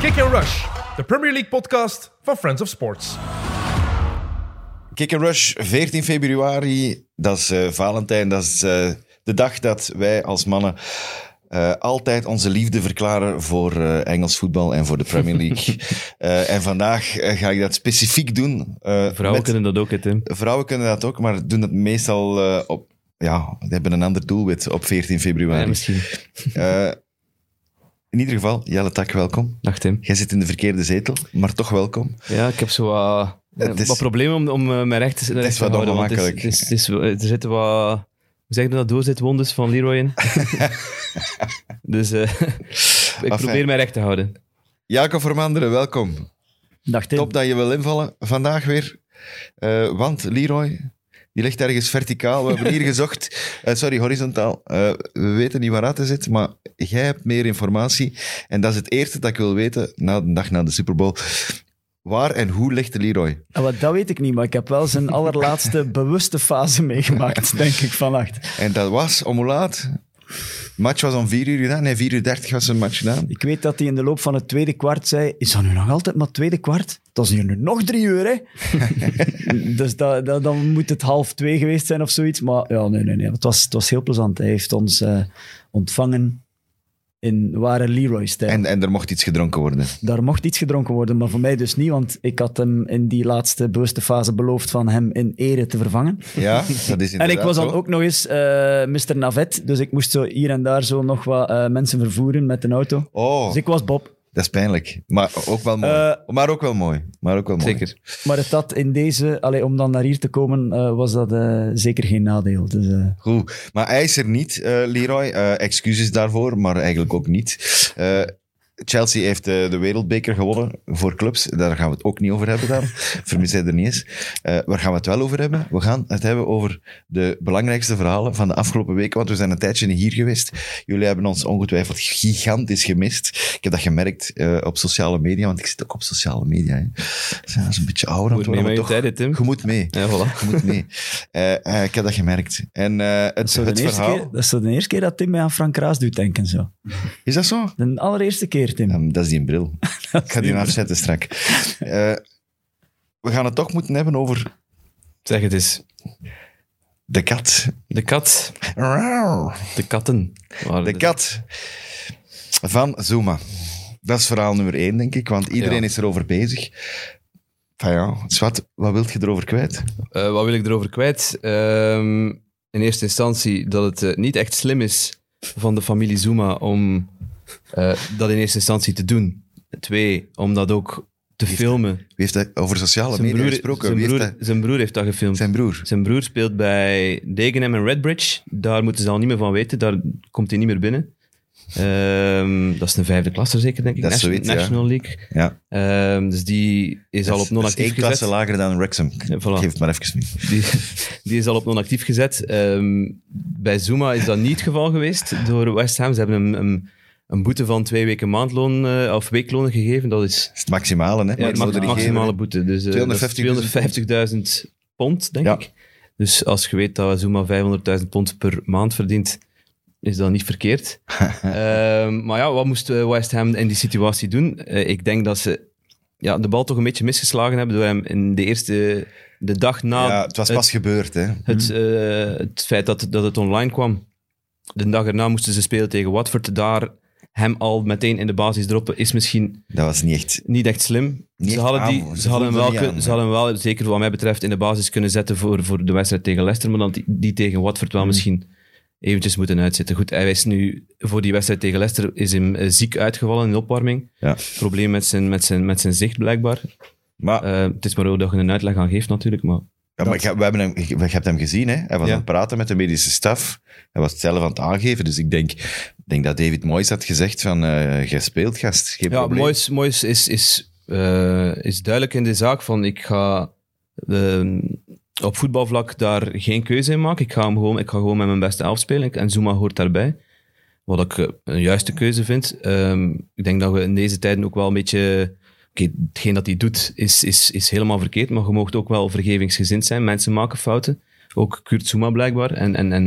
Kick and Rush, de Premier League podcast van Friends of Sports. Kick and Rush, 14 februari. Dat is eh, Valentijn. Dat is eh, de dag dat wij als mannen eh, altijd onze liefde verklaren voor eh, Engels voetbal en voor de Premier League. Eh, en vandaag ga ik dat specifiek doen. eh, Vrouwen met- kunnen dat ook, hè, Tim. Vrouwen kunnen dat ook, maar doen het meestal eh, op... Ja, die hebben een ander doelwit op 14 februari. Ja, misschien. In ieder geval, Jelle Tak, welkom. Dag, Tim. Jij zit in de verkeerde zetel, maar toch welkom. Ja, ik heb zo wat, Het is- wat problemen om, om eh, mijn recht te, recht te wat houden. het is- ongemakkelijk. het is- het is- er zitten wat... Hoe zeg je dat? Doorzitwondes van Leroy in. dus eh, ik probeer mij recht te houden. Jacob Vermanderen, welkom. Dag Tim. Top dat je wil invallen vandaag weer. Eh, want Leroy, die ligt ergens verticaal. We hebben hier gezocht. eh, sorry, horizontaal. Eh, we weten niet waar het zit, maar jij hebt meer informatie. En dat is het eerste dat ik wil weten na de dag na de Super Bowl. Waar en hoe ligt de Leroy? Ah, wat, dat weet ik niet, maar ik heb wel zijn allerlaatste bewuste fase meegemaakt, denk ik, vannacht. En dat was om hoe laat? De match was om 4 uur gedaan. Nee, 4 uur 30 was een match gedaan. Ik weet dat hij in de loop van het tweede kwart zei, is dat nu nog altijd maar tweede kwart? Dat is hier nu nog drie uur, hè? dus dat, dat, dan moet het half twee geweest zijn of zoiets. Maar ja, nee, nee, nee. Het was, het was heel plezant. Hij heeft ons eh, ontvangen in ware Leroy-stijl. En, en er mocht iets gedronken worden. Daar mocht iets gedronken worden, maar voor mij dus niet, want ik had hem in die laatste bewuste fase beloofd van hem in ere te vervangen. Ja, dat is En ik was dan zo. ook nog eens eh Mr. Navet, dus ik moest zo hier en daar zo nog wat eh, mensen vervoeren met een auto. Oh, Dus ik was Bob. Dat is pijnlijk. Maar ook wel mooi. Eh, maar ook wel mooi. Maar ook wel mooi. Zeker. Maar het had in deze, allee, om dan naar hier te komen, eh, was dat eh, zeker geen nadeel. Dus, eh, Goed, maar hij is er niet, eh, Leroy. Eh, excuses daarvoor, maar eigenlijk ook niet. Chelsea heeft eh, de wereldbeker gewonnen voor clubs. Daar gaan we het ook niet over hebben dan. Vermis hij er niet eens. Eh, waar gaan we het wel over hebben? We gaan het hebben over de belangrijkste verhalen van de afgelopen weken, want we zijn een tijdje niet hier geweest. Jullie hebben ons ongetwijfeld gigantisch gemist. Ik heb dat gemerkt eh, op sociale media, want ik zit ook op sociale media. Hè. Dus dat is een beetje ouder Moet het mee maar toch, tijden, Tim. je moet mee. Ja, voilà. Je moet mee. Eh, eh, ik heb dat gemerkt. En eh, dat, het, is zo de het eerste verhaal... keer, dat is zo de eerste keer dat Tim mij aan Frank Raas doet denken. Zo. Is dat zo? De allereerste keer, Tim. Ja, dat is die bril. ik ga die afzetten strak. Eh, we gaan het toch moeten hebben over Zeg het eens. de kat. De kat. De katten. De kat van Zuma. Dat is verhaal nummer één, denk ik, want iedereen Ja. is erover bezig. Van ja, Swat, wat wilt je erover kwijt? Eh, wat wil ik erover kwijt? Ehm, in eerste instantie dat het eh, niet echt slim is van de familie Zuma om eh, dat in eerste instantie te doen. Twee, om dat ook te filmen. Wie heeft dat over sociale Zijn media broer, gesproken? zijn, Wie heeft broer, dat- zijn broer heeft dat gefilmd. Zijn broer. Zijn broer speelt bij Dagenham en Redbridge. Daar moeten ze al niet meer van weten. Daar komt hij niet meer binnen. Ehm, dat is een vijfde klasse zeker, denk ik. Dat is Nation- zoiets, ja. National League. Ja. Ehm, dus die is al op non-actief één klasse gezet. lager dan Wrexham. Ja, voilà. Geef het maar even mee. Die, die is al op non-actief gezet. Bij Zuma is dat niet het geval geweest door West Ham. Ze hebben hem een, een boete van twee weken maandloon eh, of weeklonen gegeven. Dat is het maximale, hè? ja, niet maximale geven. boete. Dus eh, dat is 250.000 250.000 pond, denk Ja. ik. Dus als je weet dat Zuma 500.000 pond per maand verdient, is dat niet verkeerd. Ehm, maar ja, wat moest eh, West Ham in die situatie doen? Eh, ik denk dat ze ja, de bal toch een beetje misgeslagen hebben door hem in de eerste... De dag na Ja, het was pas gebeurd, hè? het, eh, het feit dat, dat het online kwam. De dag erna moesten ze spelen tegen Watford. Daar hem al meteen in de basis droppen is misschien Dat was niet echt... niet echt slim. Niet ze hadden, die, ze ze, hadden hem wel, kun- ze hadden hem wel, zeker wat mij betreft, in de basis kunnen zetten voor, voor de wedstrijd tegen Leicester. Maar dan die, die tegen Watford Hmm. wel misschien eventjes moeten uitzitten. Goed, hij is nu voor die wedstrijd tegen Leicester is hem eh, ziek uitgevallen in de opwarming. Ja. Probleem met zijn, met, zijn, met zijn zicht blijkbaar. Maar Eh, het is maar hoe dat je een uitleg aan geeft natuurlijk. Maar Ja, maar we hebben hem, je, je hebt hem gezien, hè? hij was Ja. aan het praten met de medische staf. Hij was het zelf aan het aangeven. Dus ik denk, ik denk dat David Moyes had gezegd van, jij speelt, gast. Geen Ja, probleem. Moyes, Moyes is, is, eh, is duidelijk in de zaak van ik ga eh, op voetbalvlak daar geen keuze in maken. Ik ga, hem gewoon, ik ga gewoon met mijn beste elf spelen en Zuma hoort daarbij. Wat ik eh, een juiste keuze vind. Ehm, ik denk dat we in deze tijden ook wel een beetje... Oké, hetgeen dat hij doet is, is, is helemaal verkeerd, maar je mag ook wel vergevingsgezind zijn. Mensen maken fouten. Ook Kurt Zuma blijkbaar. En, en, en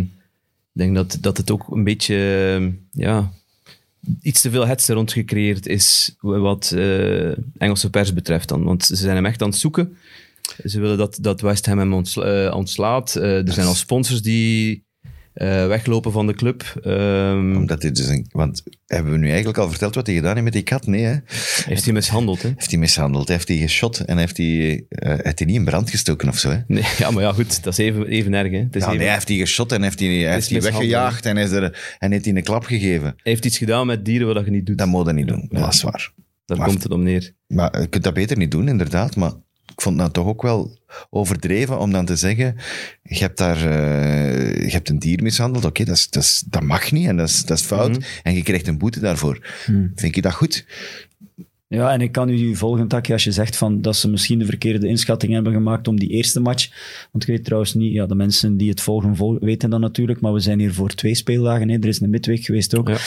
ik denk dat, dat het ook een beetje... ja, iets te veel hets er rond gecreëerd is wat eh, Engelse pers betreft dan. Want ze zijn hem echt aan het zoeken. Ze willen dat, dat West Ham hem ontsla- eh, ontslaat. Eh, er zijn al sponsors die eh, weglopen van de club. Ehm, Omdat dit dus een, want hebben we nu eigenlijk al verteld wat hij gedaan heeft met die kat? Nee, hè? heeft hij mishandeld, hè? Heeft hij mishandeld, heeft hij geschot en heeft hij, eh, heeft hij niet in brand gestoken of zo? Hè? Nee, ja, maar ja, goed, dat is even, even erg, hè? Het is Ja, even- nee, hij heeft hij geschot en heeft hij, heeft hij weggejaagd en, is er, en heeft hij een klap gegeven. Hij heeft iets gedaan met dieren wat je niet doet. Dat moet je niet doen, Ja. dat is waar. Daar Maar- komt het om neer. Maar je kunt dat beter niet doen, inderdaad. Maar ik vond dat toch ook wel overdreven om dan te zeggen: je hebt daar eh, je hebt een dier mishandeld. Oké, dat, is, dat, is, dat mag niet en dat is, dat is fout. Mhm. En je krijgt een boete daarvoor. Vind je dat goed? Ja, en ik kan u volgen, Taki, als je zegt van dat ze misschien de verkeerde inschatting hebben gemaakt om die eerste match. Want ik weet trouwens niet, ja, de mensen die het volgen, vol- weten dat natuurlijk, maar we zijn hier voor twee speeldagen. Hè. Er is een midweek geweest ook. Ja.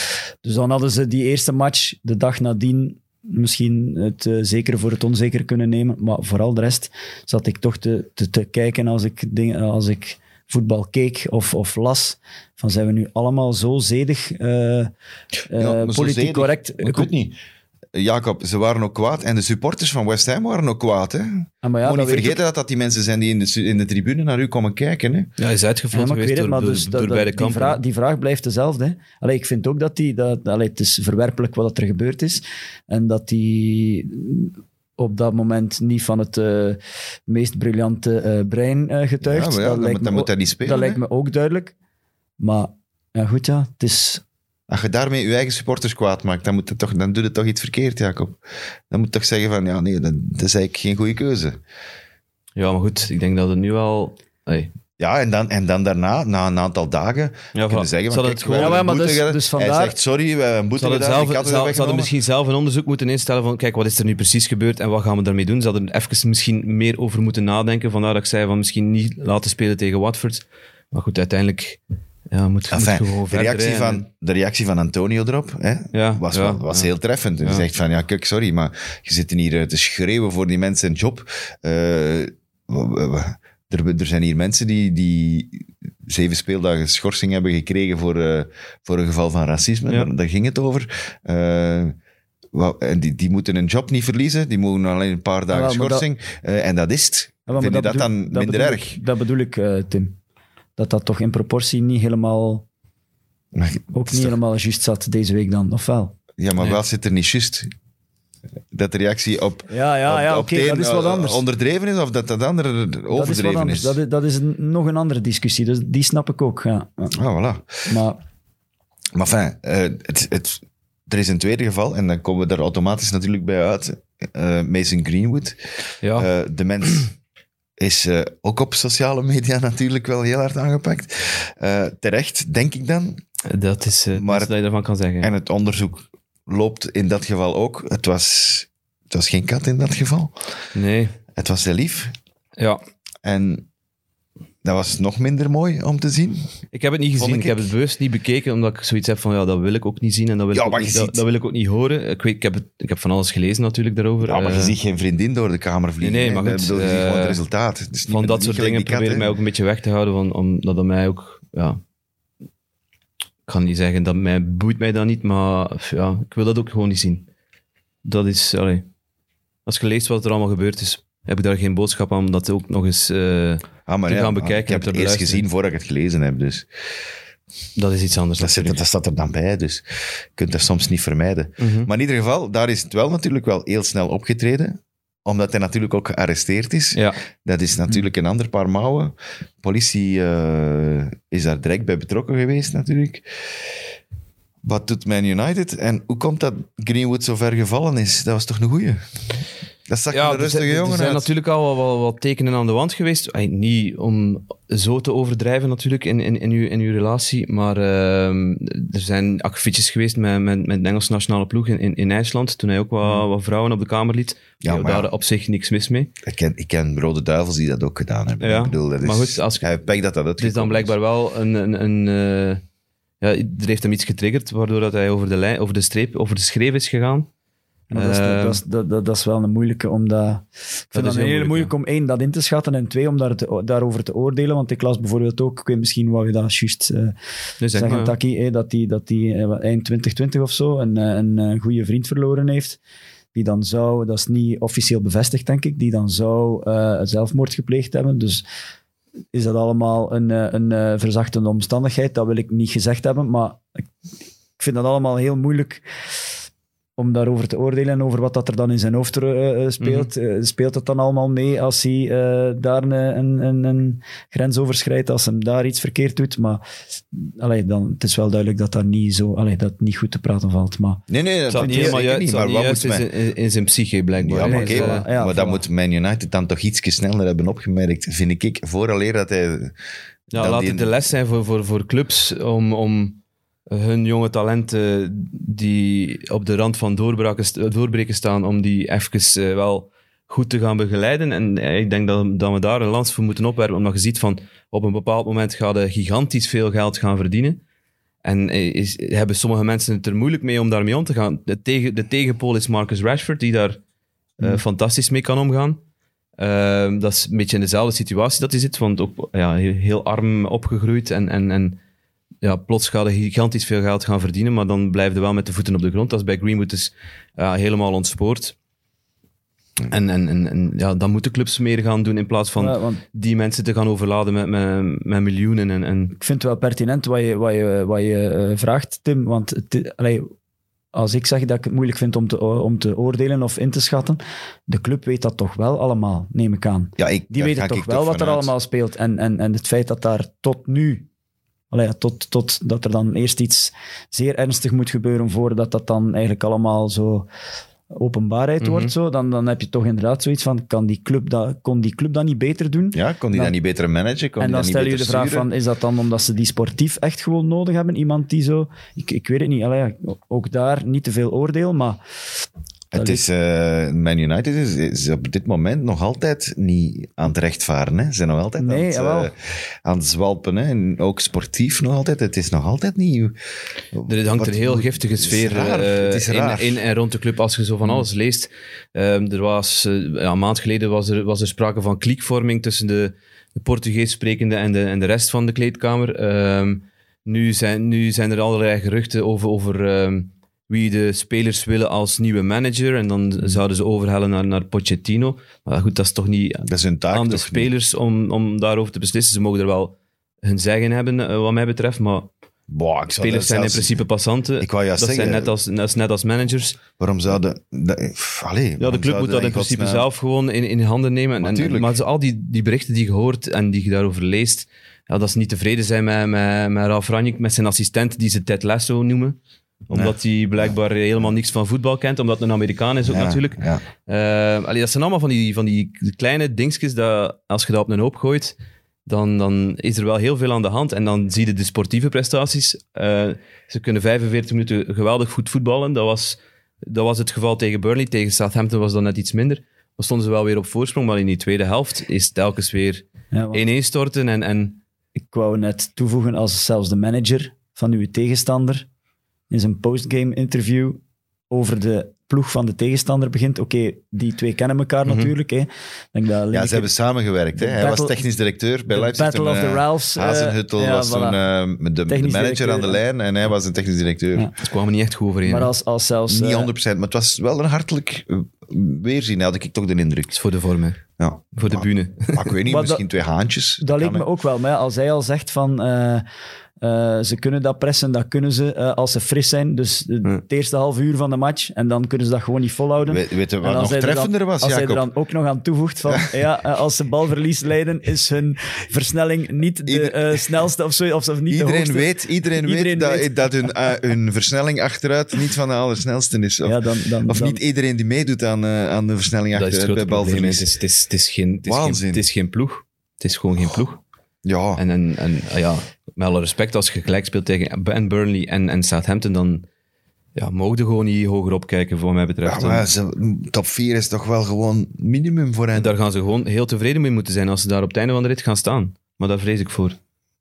Dus dan hadden ze die eerste match de dag nadien misschien het eh, zekere voor het onzeker kunnen nemen. Maar vooral de rest zat ik toch te, te, te kijken als ik, als ik voetbal keek of, of las. Van zijn we nu allemaal zo zedig, eh, eh, zo politiek zedig. correct? Ik weet niet. Jacob, ze waren ook kwaad. En de supporters van West Ham waren ook kwaad. Hè? Ah, maar ja, Moet dat niet ik. vergeten dat dat die mensen zijn die in de, in de tribune naar u komen kijken. Hè? Ja, hij is Ja, weet geweest door, door, dus door dat, dat- beide die, vraag, die vraag blijft dezelfde. Hè. Allee, ik vind ook dat die, dat, allee, het is verwerpelijk wat er gebeurd is. En dat die op dat moment niet van het eh, meest briljante eh, brein eh, getuigt. Ja, maar ja, dat lijkt moet- me ook- dat niet spelen, Dat hè. lijkt me ook duidelijk. Maar ja, goed, ja, het is... Als je daarmee je eigen supporters kwaad maakt, dan, moet het toch, dan doe je toch iets verkeerd, Jacob. Dan moet je toch zeggen van, ja, nee, dat, dat is eigenlijk geen goede keuze. Ja, maar goed, ik denk dat het nu al... Hey. Ja, en dan, en dan daarna, na een aantal dagen, Ja, kunnen zeggen Ze van, het gewoon- Ja, maar dus- dus Hij zegt, sorry, we hebben een Ze boete hadden, zelf, ze, misschien zelf een onderzoek moeten instellen van kijk, wat is er nu precies gebeurd en wat gaan we daarmee doen? Ze hadden er even misschien meer over moeten nadenken. Vandaar dat ik zei van misschien niet laten spelen tegen Watford. Maar goed, uiteindelijk ja, moet, moet Enfin, gewoon de, reactie van, de reactie van Antonio erop hè, Ja, was, ja, was ja. heel treffend. Hij Ja. zegt van, ja, kijk, sorry, maar je zit hier eh, te schreeuwen voor die mensen een job. Eh, er, er zijn hier mensen die, die zeven speeldagen schorsing hebben gekregen voor, eh, voor een geval van racisme. Ja. Daar, daar ging het over. Eh, en die, die moeten een job niet verliezen. Die mogen alleen een paar dagen dat- schorsing. Eh, en dat is het. Ja, maar Vind je dat bedoel- dan minder bedoel erg? Ik, dat bedoel ik, eh, Tim. Dat dat toch in proportie niet helemaal, Maar, ook niet toch- helemaal juist zat deze week dan, of wel? Ja, maar Nee. wel zit er niet juist. Dat de reactie op, Ja, ja, ja, op dat is wat eh, anders. onderdreven is of dat dat andere Dat is overdreven wat anders. is. Dat is, dat is een- nog een andere discussie, dus die snap ik ook. Ja. Ah, voilà. Maar Maar enfin, eh, het, het, er is een tweede geval en dan komen we er automatisch natuurlijk bij uit. Eh, Mason Greenwood. Ja, Eh, de mens is eh, ook op sociale media natuurlijk wel heel hard aangepakt. Eh, terecht, denk ik dan. dat is maar- dat je daarvan kan zeggen. En het onderzoek loopt in dat geval ook. Het was, het was geen kat in dat geval. Nee, Het was heel lief. ja. En dat was nog minder mooi om te zien. Ik heb het niet gezien. ik Ik heb het bewust niet bekeken, omdat ik zoiets heb van, ja, dat wil ik ook niet zien en dat wil, Ja, ik, ook niet, dat, dat wil ik ook niet horen. Ik, weet, ik, heb het, ik heb van alles gelezen natuurlijk daarover. Ja, maar je Eh, ziet geen vriendin door de kamer vliegen. Nee, nee, maar goed, bedoel, je ziet eh, gewoon het resultaat. Het is niet- van dat niet soort dingen probeer ik mij ook een beetje weg te houden, van, omdat dat mij ook, ja, ik kan niet zeggen dat mij boeit mij dat niet, maar ja, ik wil dat ook gewoon niet zien. Dat is, allee, als je leest wat er allemaal gebeurd is, heb ik daar geen boodschap aan om dat ook nog eens, eh, Ah, maar te ja, gaan bekijken Ik heb het eerst gezien voordat ik het gelezen heb. Dus dat is iets anders. dat, zit, dat staat er dan bij. Dus je kunt dat soms niet vermijden. Mhm. Maar in ieder geval, daar is het wel natuurlijk wel heel snel opgetreden. Omdat hij natuurlijk ook gearresteerd is. Ja, Dat is natuurlijk een ander paar mouwen. Politie eh, is daar direct bij betrokken geweest natuurlijk. Wat doet Man United? En hoe komt dat Greenwood zo ver gevallen is? Dat was toch een goeie? Dat zag ja een rustige zijn, er jongen zijn uit. natuurlijk al wel wat tekenen aan de wand geweest. Niet om zo te overdrijven natuurlijk in, in, in, uw, in uw relatie, maar ehm, er zijn akkefietjes geweest met, met, met de Engelse nationale ploeg in, in, in IJsland, toen hij ook wat, wat vrouwen op de kamer liet. Ja, maar ja. daar op zich niks mis mee. Ik ken, ik ken Rode Duivels die dat ook gedaan hebben. Ja, ik bedoel, dat is, maar goed, als hij pakt dat dat Het is dan blijkbaar wel een... een, een eh, ja, er heeft hem iets getriggerd, waardoor dat hij over de, lijn, over de streep, over de schreef is gegaan. Maar dat, is, dat, is, dat, dat, dat is wel een moeilijke, omdat... Ik vind dat heel moeilijk, om één, dat in te schatten en twee, om daar te- daarover te oordelen. Want ik las bijvoorbeeld ook, ik weet misschien wat je dat juist dus zeg zeggen, Taki, dat die, dat die eh, eind 2020 of zo een, eh, een, goede vriend verloren heeft. Die dan zou, dat is niet officieel bevestigd denk ik, die dan zou eh, zelfmoord gepleegd hebben. Dus is dat allemaal een, een verzachtende omstandigheid? Dat wil ik niet gezegd hebben, maar ik, ik vind dat allemaal heel moeilijk om daarover te oordelen en over wat dat er dan in zijn hoofd eh, eh, speelt. Eh, speelt het dan allemaal mee als hij eh, daar een, een, een, een grens overschrijdt, als hem daar iets verkeerd doet? Maar allee, dan, het is wel duidelijk dat dat niet, zo, allee, dat niet goed te praten valt. Maar Nee, nee, dat niet is helemaal juist, niet. Maar wat juist moet in, men... zijn- in, in zijn psyche, blijkbaar. Ja, maar oké, maar, ja, maar dat moet Man United dan toch iets sneller hebben opgemerkt, vind ik. Vooraleer dat hij... Ja, dan laat die- het de les zijn voor, voor, voor clubs om, om hun jonge talenten die op de rand van doorbreken staan, om die even eh, wel goed te gaan begeleiden. En eh, ik denk dat, dat we daar een lans voor moeten opwerpen, omdat je ziet van op een bepaald moment gaat hij gigantisch veel geld gaan verdienen. En eh, is, hebben sommige mensen het er moeilijk mee om daarmee om te gaan. De, tegen, de tegenpool is Marcus Rashford, die daar eh, fantastisch mee kan omgaan. Ehm, dat is een beetje in dezelfde situatie dat hij zit, want ook ja, heel, heel arm opgegroeid en, en, en ja, plots gaat hij gigantisch veel geld gaan verdienen, maar dan blijft wel met de voeten op de grond. Dat is bij Greenwood dus helemaal ontspoord. En, en, en, en ja, dan moeten clubs meer gaan doen in plaats van Ja, want die mensen te gaan overladen met, met, met miljoenen. En, en ik vind het wel pertinent wat je, wat je, wat je eh, vraagt, Tim. Want het, allee, als ik zeg dat ik het moeilijk vind om te, om te oordelen of in te schatten, de club weet dat toch wel allemaal, neem ik aan. Ja, ik, Die weten toch ik wel wat er allemaal speelt. En, en, en het feit dat daar tot nu, allee, tot, tot dat er dan eerst iets zeer ernstig moet gebeuren voordat dat dan eigenlijk allemaal zo openbaarheid Mhm. wordt, zo, dan, dan heb je toch inderdaad zoiets van, kan die club dat, kon die club dat niet beter doen? Ja, kon die Dan- dat niet beter managen? Kon en dan stel je de vraag sturen? van, is dat dan omdat ze die sportief echt gewoon nodig hebben? Iemand die zo... Ik, ik weet het niet. Allee, ook daar niet te veel oordeel, maar... Het is, eh, Man United is, is op dit moment nog altijd niet aan het rechtvaren. Hè. Ze zijn nog altijd Nee, aan, het, eh, aan het zwalpen. Hè. En ook sportief nog altijd. Het is nog altijd niet... er hangt Wat- een heel giftige is sfeer eh, is in, en rond de club als je zo van alles leest. Ehm, er was, ja, een maand geleden was er, was er sprake van kliekvorming tussen de, de Portugees sprekende en de, en de rest van de kleedkamer. Ehm, nu, zijn, nu zijn er allerlei geruchten over, over ehm, wie de spelers willen als nieuwe manager. En dan zouden ze overhellen naar, naar Pochettino. Maar goed, dat is toch niet Dat is hun taak aan de niet? spelers om, om daarover te beslissen. Ze mogen er wel hun zeggen hebben, eh, wat mij betreft. Maar Boah, ik spelers zijn in principe passanten. Ik wou juist dat zeggen, zijn net als, net, net als managers. Waarom zouden... pff, allee, Ja, de club moet dat in principe zelf gewoon in, in handen nemen. En- En, Natuurlijk. maar zo al die, die berichten die je hoort en die je daarover leest, ja, dat ze niet tevreden zijn met, met, met Ralf Ranjik, met zijn assistent, die ze Ted Lasso noemen. Omdat hij blijkbaar helemaal niks van voetbal kent, omdat het een Amerikaan is ook Ja, natuurlijk. Ja. Allee, dat zijn allemaal van die, van die kleine dingetjes dat als je dat op een hoop gooit, dan, dan is er wel heel veel aan de hand. En dan zie je de sportieve prestaties. Eh, ze kunnen 45 minuten geweldig goed voetballen. Dat was, dat was het geval tegen Burnley. Tegen Southampton was dat net iets minder. Dan stonden ze wel weer op voorsprong, maar in die tweede helft is het telkens weer Ja, ineenstorten. En, en ik wou net toevoegen, als zelfs de manager van uw tegenstander in zijn postgame interview over de ploeg van de tegenstander begint. Oké, die twee kennen elkaar Mhm. natuurlijk. Hè. Denk dat Ja, ze hebben samengewerkt. Hè. Hij was technisch directeur bij Leipzig. Battle toen, of the eh, Ralphs, eh, Hazenhuttel ja, was voilà. toen eh, de, manager directeur, aan de lijn en hij was een technisch directeur. Ja. ze kwamen niet echt goed overeen. Maar als, als zelfs... Niet eh, 100%, maar het was wel een hartelijk weerzien, had ik toch de indruk. Is voor de vorm, hè. Ja. voor de bühne. Maar ik weet niet, misschien twee haantjes. Dat leek me ook wel. Maar als hij al zegt van... eh, eh, ze kunnen dat pressen, dat kunnen ze eh, als ze fris zijn. Dus de- Ja. het eerste half uur van de match. En dan kunnen ze dat gewoon niet volhouden. We, weet je wat als nog er dan- treffender was, Als hij er dan ook nog aan toevoegt van... ja, eh, als ze balverlies leiden, is hun versnelling niet de eh, snelste of zo. Of, of niet de Iedereen hoogste. weet, iedereen Iedereen weet, dat, weet. dat hun, hun versnelling achteruit niet van de allersnelste is. Of, Ja, dan, dan, of dan- niet iedereen die meedoet aan, aan de versnelling Dat is het achteruit bij. Het balverlies. is, het, is, het, is geen, het, is geen, Waanzin. het is geen ploeg. Het is gewoon geen ploeg. Ja, En, en, en ja, met alle respect, als je gelijk speelt tegen en Burnley en, en Southampton, dan ja, mogen gewoon niet hoger opkijken, wat mij betreft. ja maar ze- top 4 is toch wel gewoon minimum voor en hen. daar gaan ze gewoon heel tevreden mee moeten zijn als ze daar op het einde van de rit gaan staan. Maar daar vrees ik voor.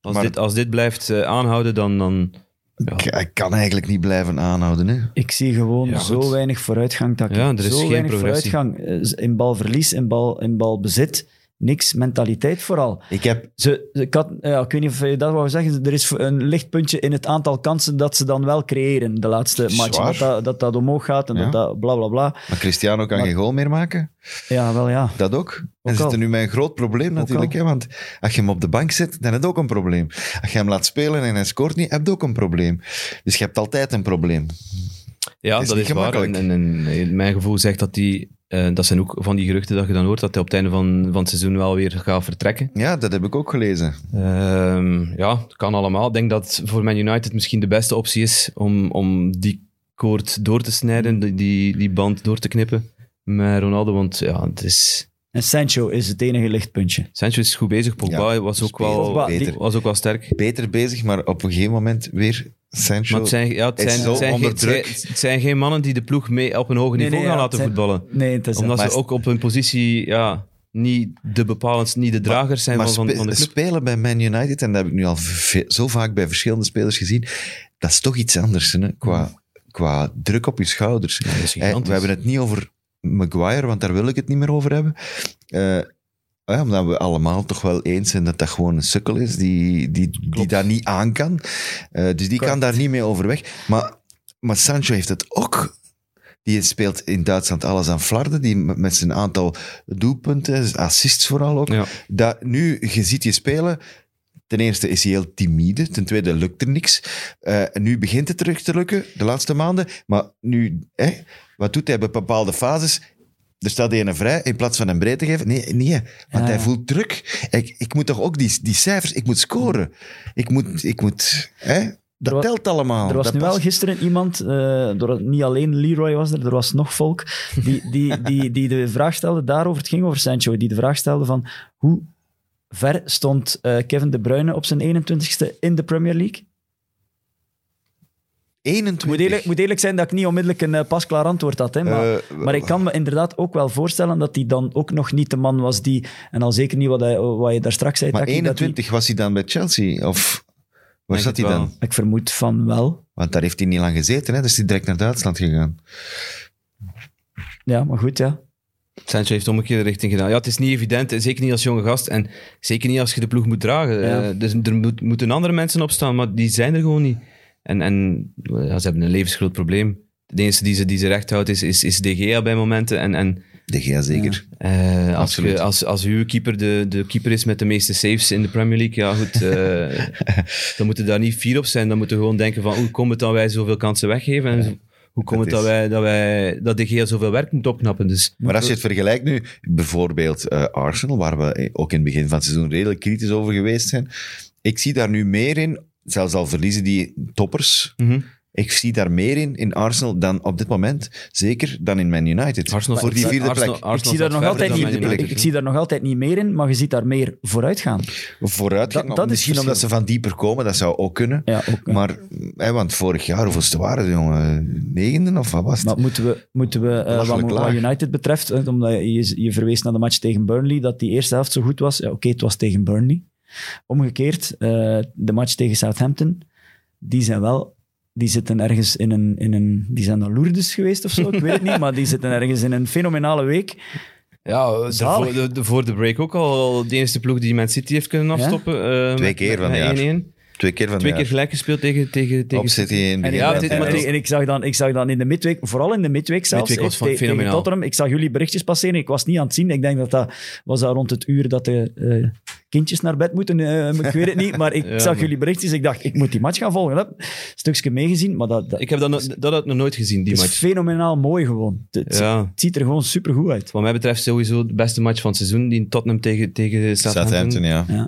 Als, Maar- dit, als dit blijft eh, aanhouden, dan, dan Ik, ik kan eigenlijk niet blijven aanhouden. Hè. Ik zie gewoon Ja, zo weinig vooruitgang. Dat ik Ja, er is zo geen weinig progressie. vooruitgang. Eh, In balverlies, in, bal, in balbezit, niks. Mentaliteit vooral. Ik heb Ze, ze- ik, had, ja, ik weet niet of je dat wou zeggen. Er is een lichtpuntje in het aantal kansen dat ze dan wel creëren. De laatste match. Dat dat, dat dat omhoog gaat en Ja. dat dat bla bla bla. Maar Cristiano kan Maar- geen goal meer maken. Ja, wel ja. Dat ook. En zit er nu met een groot probleem natuurlijk. Hè, want als je hem op de bank zet, dan heb je ook een probleem. Als je hem laat spelen en hij scoort niet, heb je ook een probleem. Dus je hebt altijd een probleem. Ja, is dat is waar. En, en mijn gevoel zegt dat die, eh, dat zijn ook van die geruchten dat je dan hoort, dat hij op het einde van, van het seizoen wel weer gaat vertrekken. Ja, dat heb ik ook gelezen. Ehm, ja, het kan allemaal. Ik denk dat voor Man United misschien de beste optie is om, om die koord door te snijden, die, die, die band door te knippen met Ronaldo. Want ja, het is... En Sancho is het enige lichtpuntje. Sancho is goed bezig. Pogba Ja, was, ook wel, beter. was ook wel sterk. Beter bezig, maar op een gegeven moment weer Sancho. Maar het zijn, ja, het is zijn, zo het zijn, onder geen, druk. het zijn- het zijn geen mannen die de ploeg mee op een hoger niveau nee, gaan ja, laten zijn- voetballen. Nee, het is Omdat ze ook op hun positie ja, niet de bepalends, niet de dragers zijn maar van, van, de club. spelen bij Man United, en dat heb ik nu al zo vaak bij verschillende spelers gezien, dat is toch iets anders hè, qua, qua druk op je schouders. dat is gigantisch. we hebben het niet over Maguire, want daar wil ik het niet meer over hebben. Eh, ja, omdat we allemaal toch wel eens zijn dat dat gewoon een sukkel is die, die, die dat niet aan kan. Eh, dus die kan daar niet mee overweg. Maar, maar Sancho heeft het ook. Die speelt in Duitsland alles aan flarden. Die met zijn aantal doelpunten, assists vooral ook. Ja. Dat, nu, je ziet je spelen. Ten eerste is hij heel timide. Ten tweede lukt er niks. Eh, nu begint het terug te lukken, de laatste maanden. Maar nu, hè, wat doet hij bij bepaalde fases? Er staat een vrij in plaats van een breed te geven. Nee, nee want Ja, hij ja. voelt druk. Ik, ik moet toch ook die, die cijfers, ik moet scoren. Ik moet, ik moet hè, dat telt allemaal. Er was Dat nu wel gisteren iemand, door, niet alleen Leroy was er, er was nog volk, die, die, die, die de vraag stelde daarover, het ging over Sancho, die de vraag stelde van hoe ver stond eh, Kevin De Bruyne op zijn 21ste in de Premier League? 21. Moet eerlijk, moet eerlijk zijn dat ik niet onmiddellijk een eh, pasklaar antwoord had. Hè, maar, Eh, maar ik kan me inderdaad ook wel voorstellen dat hij dan ook nog niet de man was die, en al zeker niet wat, hij, wat je daar straks zei, maar Taki, dat 21 was hij dan bij Chelsea? Of waar Denk zat hij het dan? ik vermoed van wel. Want daar heeft hij niet lang gezeten, hè? dus hij is direct naar Duitsland gegaan. Ja, maar goed, ja. Sancho heeft omgekeerde richting gedaan. Ja, het is niet evident, zeker niet als jonge gast en zeker niet als je de ploeg moet dragen. Ja. Eh, dus er moet, moeten andere mensen opstaan, maar die zijn er gewoon niet. En, en ja, ze hebben een levensgroot probleem. De enige die ze, die ze recht houdt is, is, is De Gea bij momenten. En, en De Gea zeker. eh, als, je, als, als uw keeper de, de keeper is met de meeste saves in de Premier League, ja goed, eh, dan moeten daar niet vier op zijn. Dan moeten we gewoon denken van hoe komt het dat wij zoveel kansen weggeven en hoe komt het dat, wij, dat, wij, dat De Gea zoveel werk moet opknappen. Dus Maar als je het vergelijkt nu, bijvoorbeeld eh, Arsenal, waar we ook in het begin van het seizoen redelijk kritisch over geweest zijn, ik zie daar nu meer in, zelfs al verliezen die toppers, mhm. ik zie daar meer in, in Arsenal dan op dit moment, zeker dan in Man United. Arsenal voor die vierde Arsenal- plek. Arsenal ik, zie daar nog altijd niet, ik, zie daar nog altijd niet meer in, maar je ziet daar meer vooruit gaan. Vooruit, Dat- dat is misschien omdat ze van dieper komen, dat zou ook kunnen. Ja, ook, ja. Maar, hè, want vorig jaar, hoeveelste waren ze, jongen? Negende of wat was het? Maar moeten we, moeten we eh, wat, wat. United betreft, hè, omdat je, je verwees naar de match tegen Burnley, dat die eerste helft zo goed was. Ja, Oké, het was tegen Burnley. Omgekeerd, eh, de match tegen Southampton, die zijn wel... Die zitten ergens in een, in een... Die zijn naar Lourdes geweest of zo, ik weet het niet, maar die zitten ergens in een fenomenale week. Ja, de, voor, de, de- voor de break ook al de enige ploeg die Man City heeft kunnen afstoppen. eh, Twee met- keer van jaar. 1-1. Twee keer van Twee keer gelijk gespeeld tegen, tegen, tegen Op City in En, ik, Ja, en, ik, is- en ik zag dan, ik zag dan in de midweek, vooral in de midweek zelfs, Midweek was eh, te- tegen fenomenaal. Tottenham, ik zag jullie berichtjes passeren, ik was niet aan het zien. Ik denk dat dat was dat rond het uur dat de eh, kindjes naar bed moeten, eh, ik weet het niet, maar ik Ja, zag maar- jullie berichtjes, ik dacht, ik moet die match gaan volgen. Heb een stukje meegezien, maar dat, dat Ik heb dat, no- dat had ik nog nooit gezien, die is match. fenomenaal mooi gewoon. Het, het Ja. het ziet er gewoon supergoed uit. Wat mij betreft sowieso de beste match van het seizoen, die in Tottenham tegen, tegen Southampton. Southampton, ja.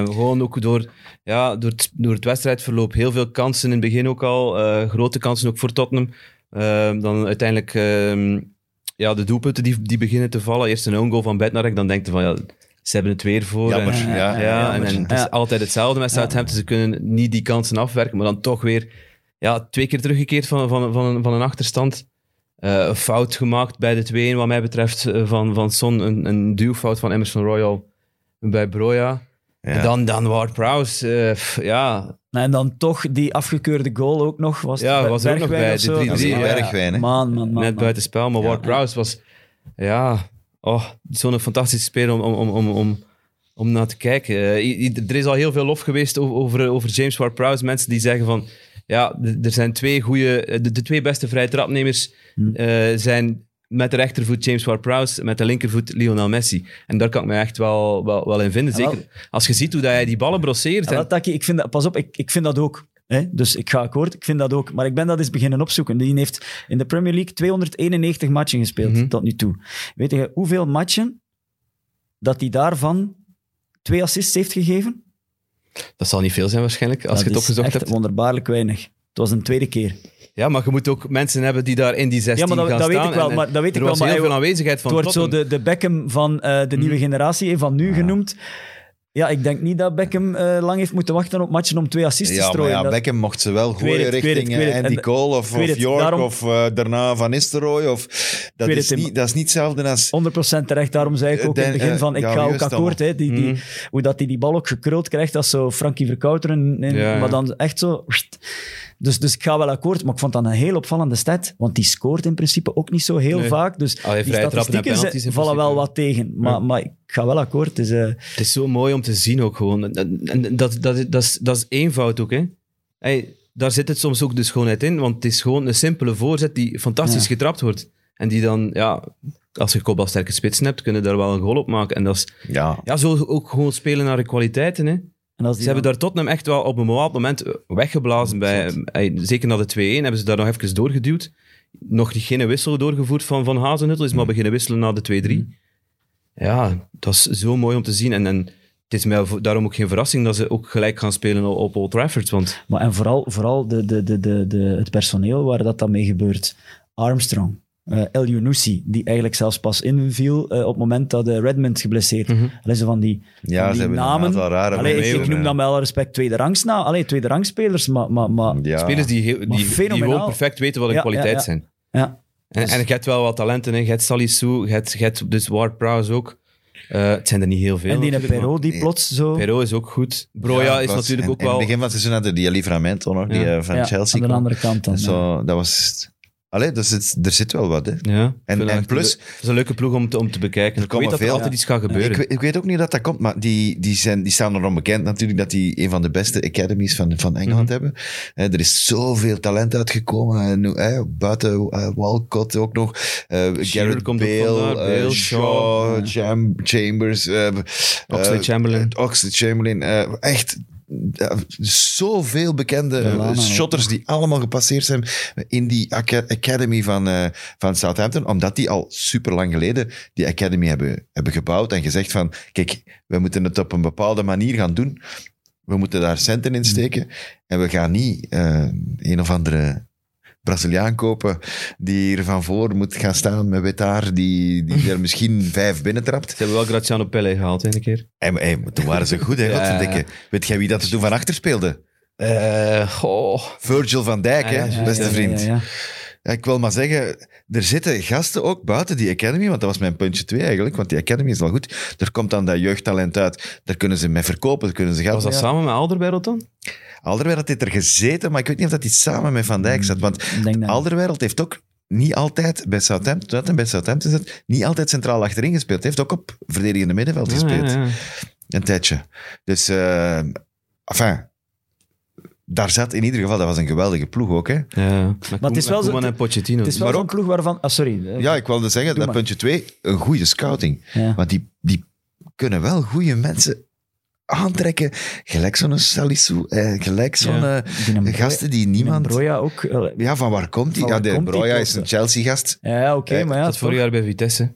Eh, gewoon ook door, ja, door, het, door het wedstrijdverloop. Heel veel kansen in het begin ook al. eh, grote kansen ook voor Tottenham. Dan uiteindelijk ehm, ja, de doelpunten die, die beginnen te vallen. Eerst een own goal van Bednarek. Dan denk je van, ja, ze hebben het weer voor. Jammer, En- ja. ja, ja, en, en het is altijd hetzelfde met Southampton. Ze kunnen niet die kansen afwerken, maar dan toch weer ja, twee keer teruggekeerd van, van, van, een, van een achterstand. Eh, een fout gemaakt bij de 2-1 wat mij betreft eh, van, van Son. Een, een duwfout van Emerson Royal bij Broja. Ja. En dan, dan Ward Prowse. eh, ja, En dan toch die afgekeurde goal ook nog. Was Ja, was er ook nog bij, of de zo? 3-3, Dat is ja. Man, man, man. Net man. buiten spel. Maar Ward Prowse was... Ja... Oh, zo'n fantastische speler om, om, om, om, om, om naar te kijken. Eh, er is al heel veel lof geweest over, over, James Ward-Prowse. Mensen die zeggen van... Ja, er zijn twee goede... De, de twee beste vrije trapnemers eh, zijn met de rechtervoet James Ward-Prowse, met de linkervoet Lionel Messi. En daar kan ik me echt wel, wel, wel in vinden. Wel. Zeker als je ziet hoe dat hij die ballen brosseert. Ja, en- wel, Taki, ik vind dat, pas op, ik, ik vind dat ook. Hè? Dus ik ga akkoord, ik vind dat ook. Maar ik ben dat eens beginnen opzoeken. Die heeft in de Premier League 291 matchen gespeeld Mhm. tot nu toe. Weet je hoeveel matchen dat hij daarvan twee assists heeft gegeven? Dat zal niet veel zijn waarschijnlijk, als je het opgezocht hebt. wonderbaarlijk weinig. Het was een tweede keer. Ja, maar je moet ook mensen hebben die daar in die 16 Ja, maar dat- gaan dat weet ik wel, maar dat weet er ik wel, maar heel veel aanwezigheid van het wordt zo de, de Beckham van eh, de nieuwe Mhm. generatie, hè, van nu genoemd. Ja, ik denk niet dat Beckham eh, lang heeft moeten wachten op matchen om twee assists te maar strooien. ja, Dat- Beckham mocht ze wel gooien het, richting eh, het. Andy En- Cole of, of York daarom- of eh, daarna Van Nistelrooy. Of, dat, is het, niet, dat is niet hetzelfde als... 100% terecht. Daarom zei ik ook in het begin van, ik ga ook akkoord. Hè, die, die, Mhm. Hoe dat hij die bal ook gekruld krijgt, als zo Frankie Verkouteren. Ja, ja. Maar dan echt zo... Dus, dus ik ga wel akkoord, maar ik vond dat een heel opvallende stat. Want die scoort in principe ook niet zo heel Nee. vaak. Dus Allee, die statistieken in vallen wel wat tegen. Maar, Ja. maar ik ga wel akkoord. Het is, eh, Het is zo mooi om te zien ook gewoon. En, dat, dat, dat, is, dat is eenvoud ook, hè. Hey, daar zit het soms ook de schoonheid in, want het is gewoon een simpele voorzet die fantastisch Ja. getrapt wordt. En die dan, ja, als je kopbalsterke spitsen hebt, kunnen daar wel een goal op maken. En dat is, Ja, ja, zo ook gewoon spelen naar de kwaliteiten, hè. En als Ze hebben daar Tottenham echt wel op een bepaald moment weggeblazen. Bij, eh, zeker na de 2-1 hebben ze daar nog even doorgeduwd. Nog niet geen wissel doorgevoerd van Van Hazenhuttel, is maar beginnen wisselen na de 2-3. Ja, dat is zo mooi om te zien. En, en het is mij daarom ook geen verrassing dat ze ook gelijk gaan spelen op, op Old Trafford. Want Maar en vooral, vooral de, de, de, de, de, het personeel waar dat dan mee gebeurt. Armstrong, eh El Younousi, die eigenlijk zelfs pas inviel eh, op het moment dat eh, Redmond geblesseerd. Allee, zo van die, ja van ze die hebben namen. een aantal rare Allee, ik, ik noem dat met alle respect tweede rangs na. Allee, tweede rangspelers, maar, maar, maar Ja. spelers die, heel- die, die gewoon perfect weten wat hun Ja, kwaliteit ja, ja. zijn. ja. En, en je hebt wel wat talenten. Hè. Je hebt Salisu, je hebt, je hebt dus Ward Prowse ook. Eh, het zijn er niet heel veel. En die Perrault die Nee. plots zo... Perrault is ook goed. Broja is was- natuurlijk en- ook In wel... het begin van het seizoen hadden die Livramento nog, die Ja. van ja, Chelsea. aan de andere kant dan. Dat, is ja. zo, dat was... Allee, er zit, er zit wel wat, hè. Ja, En- en plus- Het is een leuke ploeg om te, om te bekijken. Er Ik weet dat er veel- altijd iets gaat gebeuren. Ik, weet- ik weet ook niet dat dat komt, maar die, die, zijn, die staan erom bekend natuurlijk dat die een van de beste academies van, van Engeland Mhm. hebben. Er is zoveel talent uitgekomen. En buiten eh, Walcott ook nog. eh Garrett Bale, eh, Bale, Shaw, Shaw. Jam, Chambers. eh, Oxlade-Chamberlain. eh, Oxlade-Chamberlain. eh, echt zoveel bekende shotters die allemaal gepasseerd zijn in die aca- academy van, eh, van Southampton, omdat die al super lang geleden die academy hebben, hebben gebouwd en gezegd van, kijk, we moeten het op een bepaalde manier gaan doen. We moeten daar centen in steken en we gaan niet eh, een of andere Braziliaan kopen die hier van voor moet gaan staan met wit haar, die, die er misschien vijf binnentrapt. Ze hebben wel Graziano Pelle gehaald, een keer. En, hey, toen waren ze goed, hè, Ja. Weet jij wie dat er toen van achter speelde? Eh. Virgil van Dijk, Ah, hè, beste vriend. ja, ja. Ja, ik wil maar zeggen, er zitten gasten ook buiten die academy, want dat was mijn puntje 2 eigenlijk, want die academy is al goed. Er komt dan dat jeugdtalent uit, daar kunnen ze mee verkopen, daar kunnen ze Was dat samen met Alderweireld dan? Alderweireld heeft er gezeten, maar ik weet niet of dat hij samen met Van Dijk zat, want Alderweireld heeft ook niet altijd bij Southampton, toen hij bij Southampton zat, niet altijd centraal achterin gespeeld. Hij heeft ook op verdedigende middenveld gespeeld, Ja, ja, ja. een tijdje. Dus, eh enfin, daar zat in ieder geval, dat was een geweldige ploeg ook, hè. Ja. Met het is wel zo- Koeman en Pochettino. Het is wel Maar zo'n ook- ploeg waarvan... Ah, sorry. eh, Ja, ik wilde zeggen, dat maar. puntje 2, een goede scouting. ja. Want die, die kunnen wel goede mensen aantrekken. Gelijk zo'n Salisu, eh, gelijk zo'n Ja. eh, gasten die niemand... Broja ook... Ja, van waar komt? Van Ja, de Broja is een Chelsea-gast. Ja, ja, oké, Eh, maar ja... dat vorig jaar bij Vitesse.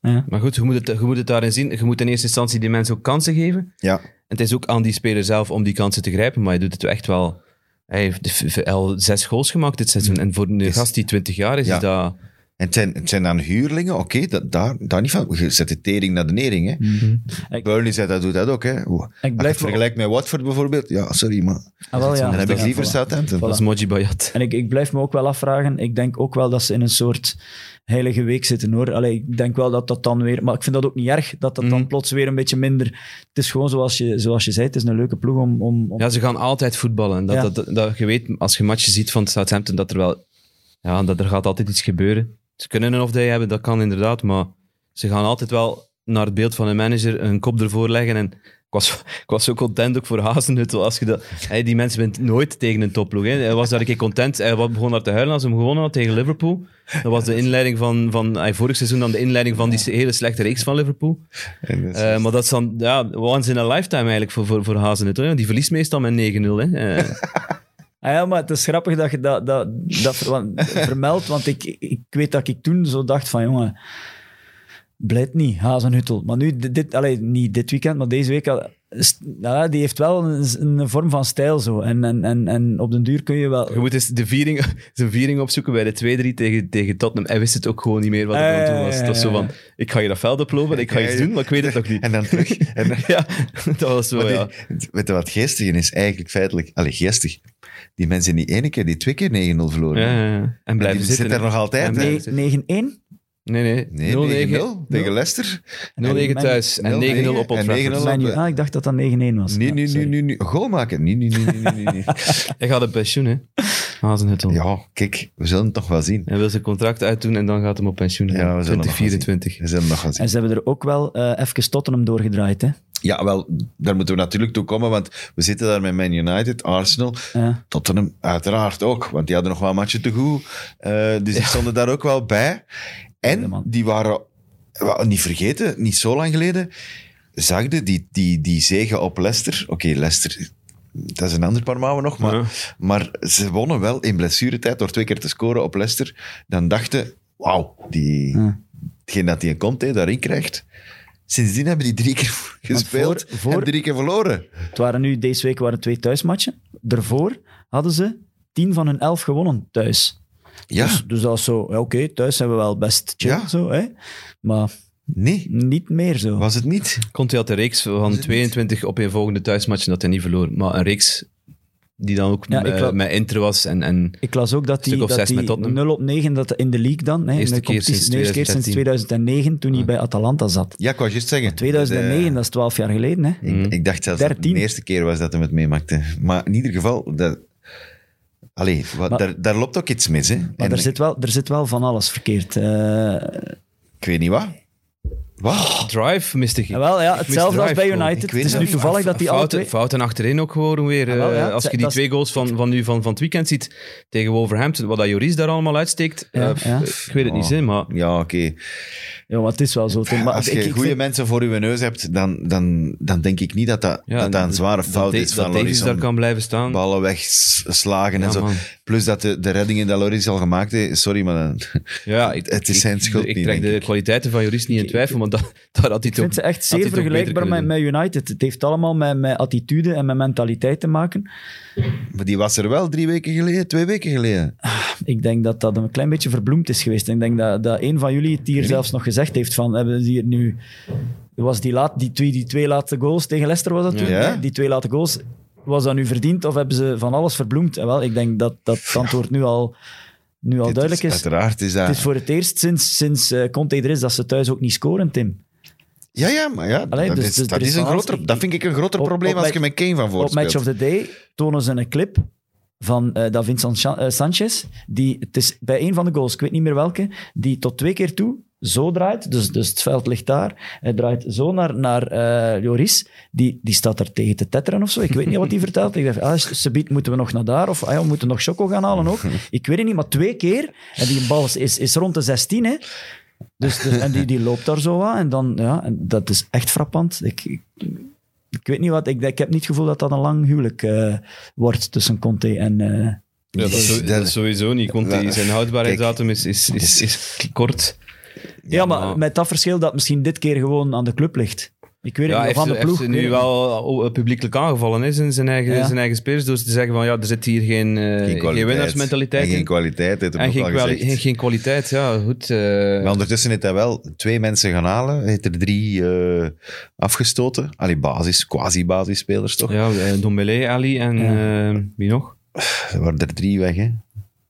Ja. Maar goed, je moet, het, je moet het daarin zien. Je moet in eerste instantie die mensen ook kansen geven. Ja. En het is ook aan die speler zelf om die kansen te grijpen. Maar je doet het echt wel... Hij heeft al zes goals gemaakt dit seizoen. En voor een Is- gast die 20 jaar is, Ja. is dat En het zijn, het zijn dan huurlingen, oké, dat, daar, daar niet van. Je zet de tering naar de nering, hè. Ik- Burnley zegt dat doet dat ook, hè. Oeh. Je blijf het vergelijkt met Watford bijvoorbeeld, ja, sorry, maar Ah, wel, ja. dan heb ik Ja, liever voilà. Southampton. Dat is Moji Bayat. En ik, ik blijf me ook wel afvragen. Ik denk ook wel dat ze in een soort heilige week zitten hoor. Allee, ik denk wel dat dat dan weer. Maar ik vind dat ook niet erg dat dat dan Mhm. plots weer een beetje minder. Het is gewoon zoals je, zoals je zei: het is een leuke ploeg om. om, om Ja, ze gaan altijd voetballen. Dat, Ja. dat, dat, dat- je weet, als je matchen ziet van Southampton, dat er wel... Ja, dat er gaat altijd iets gebeuren. Ze kunnen een off-day hebben, dat kan inderdaad, maar ze gaan altijd wel naar het beeld van een manager een kop ervoor leggen. En ik was, ik was zo content ook voor Hazenhuttel. Als je dat, hey, die mensen bent nooit tegen een topploeg. Hè. Hij was daar een keer content. Hij begon daar te huilen als hij hem gewonnen had tegen Liverpool. Dat was de inleiding van, van hij vorig seizoen dan de inleiding van die hele slechte reeks van Liverpool. Eh, maar dat is dan ja, once in a lifetime eigenlijk voor, voor, voor Hazenhuttel. Die verliest meestal met 9-0. Hè. Eh, Ah ja, maar het is grappig dat je dat, dat, dat ver- want- vermeldt. Want ik, ik weet dat ik toen zo dacht: van jongen. Blijft niet, Hazenhuttel. Maar nu, dit, allee, niet dit weekend, maar deze week, al- ja, die heeft wel een, een vorm van stijl zo. En, en, en, en op den duur kun je wel... Je moet eens de viering, zijn viering opzoeken bij de 2-3 tegen, tegen Tottenham. Hij wist het ook gewoon niet meer wat hij aan het doen was. Dat is zo van, ik ga je dat veld oplopen, ik ga iets doen, maar ik weet het nog niet. En dan terug. En dan- Ja, dat was zo, Maar ja. die- weet je wat geestig is? Eigenlijk feitelijk... Allee, geestig. Die mensen niet één keer, die twee keer 9-0 verloren. Ja, ja, ja. En En blijven die zitten. zit er nog altijd, En hè? blijven Nee, zitten. 9-1? Nee, nee. Nee, 0-9 9-0 tegen Leicester. 0-9 thuis en 9-0 op Old En 9-0 Trafford. Op- ah, ik dacht dat dat 9-1 was. Nee, Ja, nee, nee, nee, nee. Goal maken. Nee, nee, nee, nee. Hij gaat op pensioen, hè. Hazenhuttel. Ja, kijk, we zullen het nog wel zien. Hij wil zijn contract uitdoen en dan gaat hij op pensioen. Ja, we zullen nog wel 2024. We zullen nog wel zien. En ze hebben er ook wel eh even Tottenham doorgedraaid. Hè? Ja, wel, daar moeten we natuurlijk toe komen, want we zitten daar met Man United, Arsenal, Ja. Tottenham uiteraard ook, want die hadden nog wel een matje te goed. Eh, dus die stonden daar ook wel bij. En die waren, wel, niet vergeten, niet zo lang geleden, zagde die, die, die zegen op Leicester. Oké, Leicester, dat is een ander paar mouwen nog, maar, Ja. maar ze wonnen wel in blessuretijd door twee keer te scoren op Leicester. Dan dachten, wauw, die, Ja. hetgeen dat hij een Conte daarin krijgt. Sindsdien hebben die drie keer gespeeld voor- voor- en drie keer verloren. Het waren nu, deze week waren twee thuismatchen. Daarvoor hadden ze 10 van hun 11 gewonnen thuis. Ja, Dus, dus dat is zo, ja, oké, thuis zijn we wel best chill, Ja. zo, hè? maar nee, niet meer zo. was het niet. Conte had een reeks van 22 op een volgende thuismatchen dat hij niet verloor. Maar een reeks die dan ook Ja, ik met, Inter was. En, en Ik las ook dat die, Stuk of dat zes die met Tottenham. 0 op 9, dat in de league dan, hè, in Eerste de keer sinds eerste keer sinds 2013. 2009, toen hij bij Atalanta zat. Ja, ik wou juist zeggen. 2009, dat is 12 jaar geleden. Hè? Ik, ik dacht zelfs dat het 13. de eerste keer was dat hij het meemaakte. Maar in ieder geval, dat, allee, wat, Maar- daar, daar loopt ook iets mis. Hè? Maar En er zit, wel, er zit wel van alles verkeerd. Eh, Ik weet niet wat. Wat? Drive miste ik. wel, ja, hetzelfde als bij. United. Het is nu niet. toevallig dat die fouten, twee... fouten achterin ook gewoon weer. Ah, wel, eh, ja. als je die Dat twee goals van, van, nu, van, van het weekend ziet tegen Wolverhampton, wat dat Joris daar allemaal uitsteekt, Ja, eh, ja. ik weet het niet, Oh. hè, maar Ja, oké. Ja, maar het is wel zo. Tim. Maar Als ik- je ik goede mensen voor je neus hebt, dan, dan, dan denk ik niet dat dat, ja, dat, dat een zware dat fout is van Dat Davies Loris daar om kan blijven staan. ballen wegslagen Ja, en zo. man. Plus dat de, de reddingen die Loris al gemaakt heeft, sorry, maar dan, Ja, ik, Het is ik- zijn schuld Ik niet, trek denk de ik. kwaliteiten van Joris niet in twijfel, maar dat, daar had hij Ik toch... vind ze echt had zeer hij toch vergelijkbaar met, kunnen met United. Het heeft allemaal met, met attitude en met mentaliteit te maken. Maar die was er wel drie weken geleden, twee weken geleden. Ik denk dat dat een klein beetje verbloemd is geweest. Ik denk dat, dat een van jullie het hier zelfs nog gezegd heeft van, hebben ze hier nu... Was die, laat, die, twee, die twee late goals tegen Leicester was dat toen? Ja. Die twee late goals, was dat nu verdiend of hebben ze van alles verbloemd? En wel, ik denk dat dat antwoord nu al, nu al Dit duidelijk is. Uiteraard is dat... Het is voor het eerst sinds, sinds eh, Conte er is dat ze thuis ook niet scoren, Tim. Ja, ja, maar ja, Allee, dat, dus- is, dus dat, er is is een groter, dat vind ik een groter Op- probleem op als match- je met Kane van voor Op Match of the Day tonen ze een clip van eh Davinson Chan- eh, Sanchez. Die, het is bij een van de goals, ik weet niet meer welke, die tot twee keer toe zo draait. Dus, dus het veld ligt daar. Hij draait zo naar, naar eh, Joris. Die, die staat daar tegen te tetteren of zo. Ik weet niet wat hij vertelt. Ik dacht, ah, subiet moeten we nog naar daar. Of ah, we moeten nog choco gaan halen ook. Ik weet het niet, maar twee keer. En die bal is, is, is rond de 16, hè. Dus, dus, en die, die loopt daar zo aan. En dan, ja, en dat is echt frappant. Ik, ik, ik weet niet wat, ik, ik heb niet het gevoel dat dat een lang huwelijk eh, wordt tussen Conte en... eh, Ja, dat, is, zo- dat is sowieso niet. Conte, zijn houdbaarheidsdatum is, is, is, is kort. ja, maar maar- met dat verschil dat misschien dit keer gewoon aan de club ligt. Ik weet het niet, van de heeft ploeg. nu wel publiekelijk aangevallen is in zijn eigen, Ja. zijn eigen spelers. Dus te zeggen van ja, er zit hier geen, eh, Geen winnaarsmentaliteit En geen kwaliteit, En geen, al kwali- gezegd. geen, geen kwaliteit, ja, goed. eh, Maar ondertussen heeft hij wel twee mensen gaan halen. Hij heeft er drie eh, afgestoten. Allee, basis, quasi-basisspelers toch? ja, Dombele, Ali en Ja. eh, wie nog? Er waren er drie weg, hè.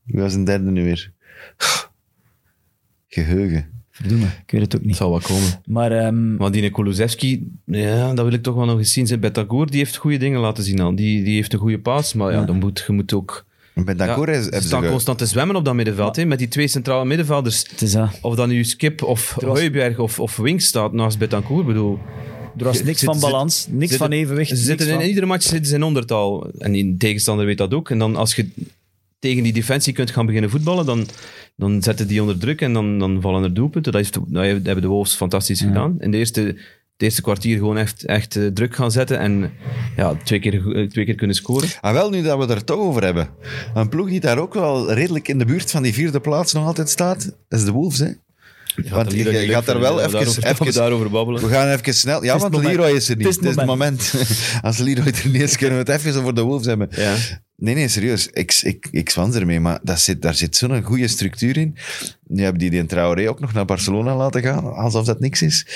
Wie was een derde nu weer? Geheugen. Verdomme, ik weet het ook Het niet. zal wel komen. Maar ehm, Maar die Kulusevski, ja, dat wil ik toch wel nog eens zien. Zijn Betagour, die heeft goede dingen laten zien al. Die, die heeft een goede paas, maar ja, Ja. dan moet, je moet ook... Bij Dancourt ja, is- ze staan constant te zwemmen op dat middenveld, hè, met die twee centrale middenvelders. het is dat. Of dan nu Skip of was- Heuberg of, of Winks staat naast Betancourt, bedoel... Er was niks Zit- van zit- balans, niks van evenwicht. Ze zitten in van- iedere match zitten ze in ondertal. En die tegenstander weet dat ook. En dan als je tegen die defensie kunt gaan beginnen voetballen, dan, dan zetten die onder druk en dan, dan vallen er doelpunten. Dat, heeft, dat hebben de Wolves fantastisch Ja. gedaan. In de eerste, het eerste kwartier gewoon echt, echt eh, druk gaan zetten en ja, twee, keer, eh, twee keer kunnen scoren. Ah, wel, nu dat we er toch over hebben. Een ploeg die daar ook wel redelijk in de buurt van die vierde plaats nog altijd staat, is de Wolves, hè? Want je, je gaat daar wel even, daarover, even... daarover babbelen. We gaan even snel... Ja, is want. Leroy is er niet. Het Het is is het het moment. Als Leroy er niet is, kunnen we het even over de Wolves hebben. Ja. Nee, nee, serieus. Ik, ik, ik zwans ermee, maar dat zit, daar zit zo'n goede structuur in. Nu hebben die die Traoré ook nog naar Barcelona laten gaan, alsof dat niks is.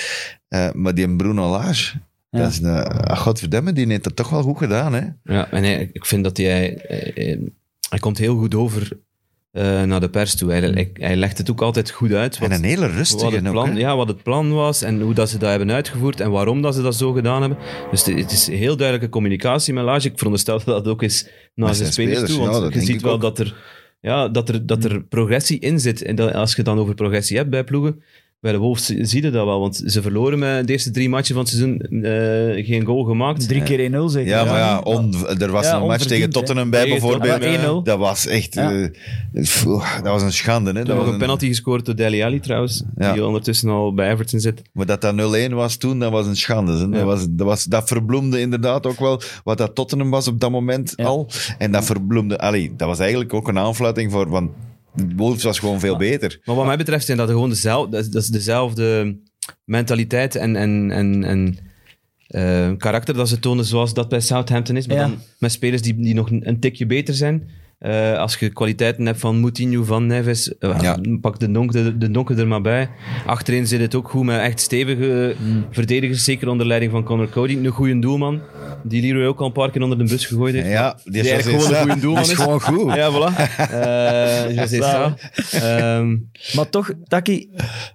Eh, maar die Bruno Lage, Ja. dat is een... ah, godverdomme, die heeft dat toch wel goed gedaan, hè? Ja, en hij, ik vind dat hij, hij, hij komt heel goed over eh, naar de pers toe. Hij, hij, hij legt het ook altijd goed uit. En een hele wat rustige het, ook, plan, ja, wat het plan was en hoe dat ze dat hebben uitgevoerd en waarom dat ze dat zo gedaan hebben. Dus het, het is heel duidelijke communicatie met Lage. Ik veronderstel dat dat ook is naar zijn spelers, toe. Want je ziet wel ook. dat er, ja, dat, er, dat er progressie in zit. En dat, als je dan over progressie hebt bij ploegen, bij de Wolves zie je dat wel. Want ze verloren met de eerste drie matchen van het seizoen eh, geen goal gemaakt. Drie keer 1-0 zeker. Ja, maar ja, on- er was Ja, een match tegen Tottenham bij Nee, bijvoorbeeld. Tottenham, 1-0. Dat was echt... Ja. eh, pff, dat was een schande, hè. Er Dat nog was een penalty gescoord door Dele Alli trouwens, Ja. die ondertussen al bij Everton zit. Maar dat dat 0-1 was toen, dat was een schande. hè. Dat, Ja. was, dat, was, dat verbloemde inderdaad ook wel wat dat Tottenham was op dat moment Ja. al. En dat verbloemde... Allee, dat was eigenlijk ook een aanfluiting voor... Want Wolves was gewoon veel beter. Maar wat mij betreft zijn dat gewoon dezelfde, dat is- dezelfde mentaliteit en, en, en, en eh, karakter dat ze tonen zoals dat bij Southampton is. Maar Ja. dan met spelers die, die nog een tikje beter zijn. Eh, als je kwaliteiten hebt van Moutinho, van Neves, eh, Ja. pak de donker, de donker er maar bij. Achterin zit het ook goed met echt stevige verdedigers, zeker onder leiding van Conor Cody. Een goede doelman, die Leroy ook al een paar keer onder de bus gegooid heeft. Ja, die Die is eigenlijk gewoon een goede doelman Die is. is gewoon goed. Ja, voilà. Eh. Ehm, Maar toch, Taki,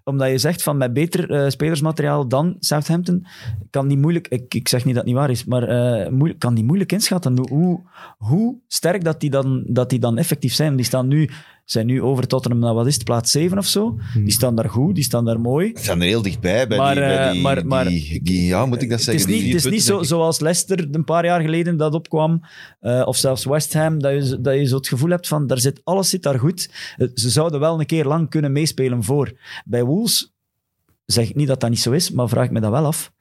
omdat je zegt van met beter eh, spelersmateriaal dan Southampton, kan die moeilijk, ik, ik zeg niet dat het niet waar is, maar eh, moeilijk, kan die moeilijk inschatten hoe, hoe, hoe sterk dat die, dan, dat die dan effectief zijn. Die staan nu, zijn nu over Tottenham naar wat is het, plaats 7 of zo. Die staan daar goed, die staan daar mooi. Ze staan er heel dichtbij bij Maar, die, bij eh, die, maar- maar- die, die- ja, moet ik dat Het zeggen? is niet, het is niet zo, zoals Leicester een paar jaar geleden dat opkwam, eh, of zelfs West Ham, dat je, dat je zo het gevoel hebt van daar zit, alles zit daar goed. Eh, Ze zouden wel een keer lang kunnen meespelen voor. Bij Wolves zeg ik niet dat dat niet zo is, maar vraag ik me dat wel af.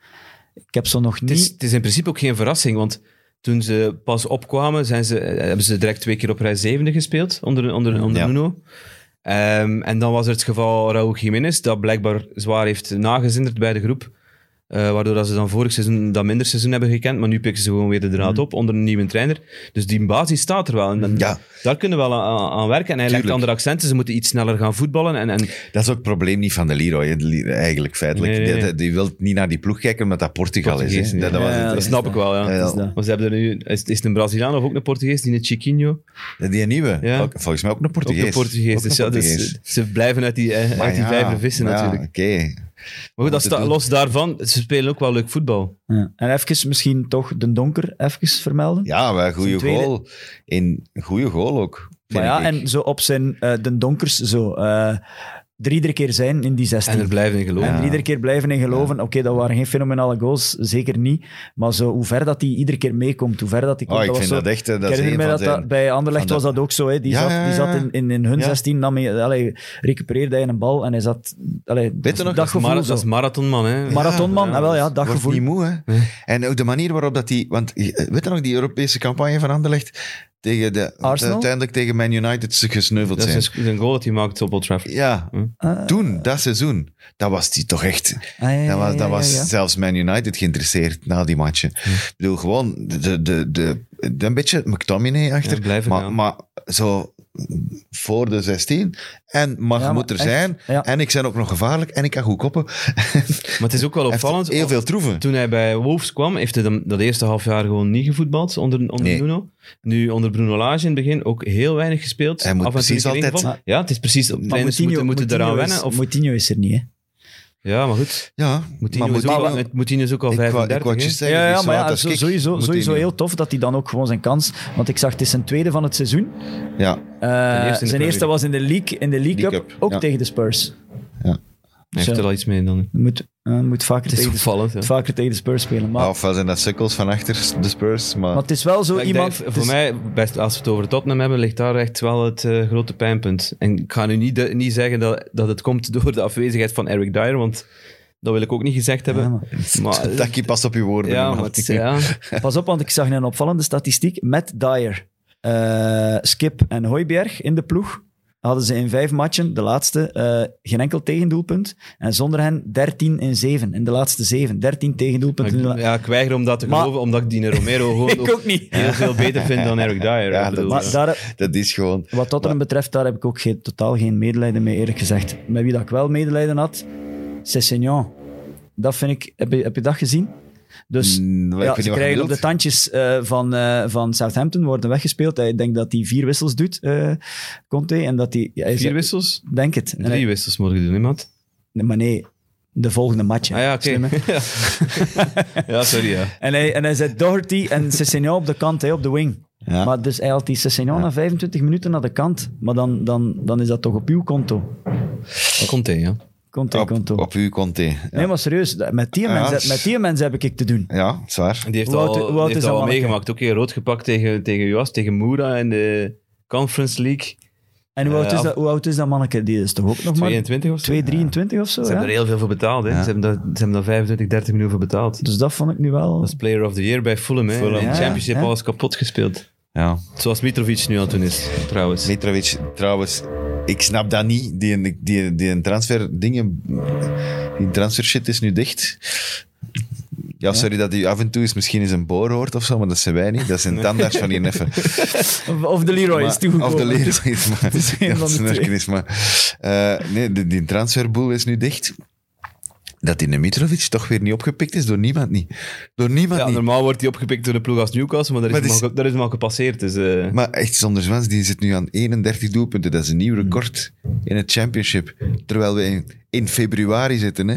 Ik heb zo nog Het is, niet... het is in principe ook geen verrassing, want toen ze pas opkwamen, zijn ze, eh, hebben ze direct twee keer op rij zevende gespeeld onder, onder, onder Ja. Nuno. Ehm, en dan was er het geval Raúl Jiménez, dat blijkbaar zwaar heeft nagezinderd bij de groep. Eh, waardoor dat ze dan vorig seizoen dat minder seizoen hebben gekend, maar nu pikken ze gewoon weer de draad op onder een nieuwe trainer. Dus die basis staat er wel. En dan- Ja. Daar kunnen we wel aan, aan werken. En hij legt andere accenten, ze moeten iets sneller gaan voetballen. En, en Dat is ook het probleem niet van de Leroy, eigenlijk feitelijk. Nee, nee, nee. Die, die wil niet naar die ploeg kijken omdat dat Portugal Portugees, is. Hè. Dat, Ja, snap ik wel, ja. Maar ze hebben er nu, is, is het een Braziliaan of ook een Portugees, die een Chiquinho? Die nieuwe, Ja. ook- volgens mij ook een Portugees. Ook een Portugees. Ook Dus een dus, Portugees. ze blijven uit die, eh, Maar uit die ja, vijver vissen natuurlijk. Oké. Maar goed, dat te sta- doen. los daarvan, ze spelen ook wel leuk voetbal. Ja. En even misschien toch de donker even vermelden. Ja, wel een goede goal. In een goede goal ook. maar ja, ik. en zo op zijn eh, de donkers zo... eh drie iedere keer zijn in die 16. En er blijven in geloven. En Ja. iedere keer blijven in geloven. Oké, dat waren geen fenomenale goals, zeker niet. Maar zo, hoe ver dat hij iedere keer meekomt, hoe ver dat hij komt. Oh, ik was vind zo- dat echt... eh, Dat ik is herinner me van dat, zijn... dat bij Anderlecht was dat ook zo. Hè. Die, Ja, zat, ja, die ja, zat in, in, in hun Ja. 16, nam hij, allee, recupereerde hij een bal en hij zat... Allee, Weet je nog, Dat is, gevoel dat is marathonman, hè. Marathonman, Ja, ah, wel ja, Wordt daggevoel. niet moe, hè. En ook de manier waarop dat hij... Want eh, weet je nog, die Europese campagne van Anderlecht... tegen de, Arsenal? uiteindelijk tegen Man United ze gesneuveld Dat zijn. is een goal dat hij maakt op Old Trafford. Ja, Ah, toen, dat seizoeen, dat was die toch echt... ah, ja, ja, Dat was, ja, dat ja, was zelfs Man United geïnteresseerd na die matchen. Ik bedoel, gewoon de, de, de, de, een beetje McTominay achter. Ja, blijven maar, maar zo voor de 16. En, maar Ja, moet er echt, zijn. ja. En ik ben ook nog gevaarlijk. En ik kan goed koppen. Maar het is ook wel opvallend. heel veel troeven. Toen hij bij Wolves kwam, heeft hij dat eerste half jaar gewoon niet gevoetbald onder, onder Nee. Bruno. Nu onder Bruno Lage in het begin ook heel weinig gespeeld. Hij moet Af en precies altijd-. Ja, het is precies. Maar Trainers moeten, moeten Moutinho eraan is- wennen. Of, Moutinho is er niet, hè? Ja, maar goed. Ja, Moutinho maar is, ook al, Moutinho- met- Moutinho is ook al ik wou- 35. ik wou hè. juist zeggen, Ja, ja is maar ja, zo- sowieso, sowieso heel tof dat hij dan ook gewoon zijn kans... Want ik zag, het is zijn tweede van het seizoen. Ja, Eh, eerste zijn eerste was in de League, in de League, League Cup, Cup, ook ja. tegen de Spurs. Hij heeft er al iets mee dan. Moet, eh, moet, vaker Het is tegen de. Ja. vaker tegen de Spurs spelen. Maar, ofwel zijn dat sukkels van achter de Spurs. Maar, maar het is wel zo iemand... denk, voor is- mij, best, als we het over Tottenham hebben, ligt daar echt wel het eh, grote pijnpunt. En ik ga nu niet, de- niet zeggen dat, dat het komt door de afwezigheid van Eric Dyer, want dat wil ik ook niet gezegd hebben. Ja, maar- maar, Taki, pas op je woorden. ja, maar het ja. Pas op, want ik zag een opvallende statistiek. Met Dyer, eh, Skip en Hooiberg in de ploeg hadden ze in vijf matchen, de laatste, eh, geen enkel tegendoelpunt. En zonder hen 13 in 7, in de laatste zeven. 13 tegendoelpunten. Ik, ja, ik weiger om dat te Maar- geloven, omdat ik die Romero gewoon Ik ook niet. heel veel beter vind dan Eric Dyer. Ja, dat Maar daar, Dat is gewoon... wat Tottenham betreft, daar heb ik ook geen, totaal geen medelijden mee, eerlijk gezegd. Met wie dat ik wel medelijden had, Cessignon. Dat vind ik... Heb je, heb je dat gezien? Dus Mm, ja, ze krijgen op de tandjes eh, van, eh, van Southampton, worden weggespeeld. Ik denk dat hij vier wissels doet, eh, Conte. En dat hij, hij vier zegt- wissels? Denk het. Drie hij- wissels morgen doen, iemand? nee, maar nee, de volgende match. Ah ja, oké. Ja. ja, sorry. Ja. En hij, en hij zet Doherty en Cessignon op de kant, hè, op de wing. Ja. Maar dus hij haalt die Cessignon na 25 minuten naar de kant. Maar dan, dan, dan is dat toch op uw konto. Conte, ja. Conte, op, konto. op uw Conte. Ja, Nee, maar serieus, met die, Ja, mensen, dat is- met die mensen heb ik te doen. ja zwaar. Die heeft Hoe oud- al, die heeft is dat al manneke? meegemaakt. Ook heel rood gepakt tegen, tegen Joas, tegen Moura in de Conference League. En hoe, oud is dat, hoe oud is dat manneke? Die is toch ook nog maar 22 of zo. 2, 23 of zo? Ze ja? hebben er heel veel voor betaald. Hè. Ja. Ze, hebben daar, ze hebben daar 25, 30 miljoen voor betaald. Dus dat vond ik nu wel... Dat is Player of the Year bij Fulham. Hè. Fulham. In de Ja, Championship ja. alles kapot gespeeld. Ja. Zoals Mitrovic nu aan het doen is, trouwens. Mitrovic, trouwens, ik snap dat niet. Die, die, die transfer dingen, die transfer shit is nu dicht. Ja, sorry dat hij af en toe is misschien eens een boor hoort of zo, maar dat zijn wij niet. Dat zijn tandarts van hier neffen. Of, of de Leroy is toegekomen. Of de Leroy is maar. Het is een maar. Eh, nee, de, die transferboel is nu dicht. Dat die Mitrovic toch weer niet opgepikt is door niemand niet. Door niemand Ja, niet. normaal wordt hij opgepikt door de ploeg als Newcastle, maar daar is, Maar hem, al, is hem al gepasseerd. Dus, eh, Maar echt zonder zwans, die zit nu aan 31 doelpunten. Dat is een nieuw record in het championship. Terwijl we in, in februari zitten. Hè.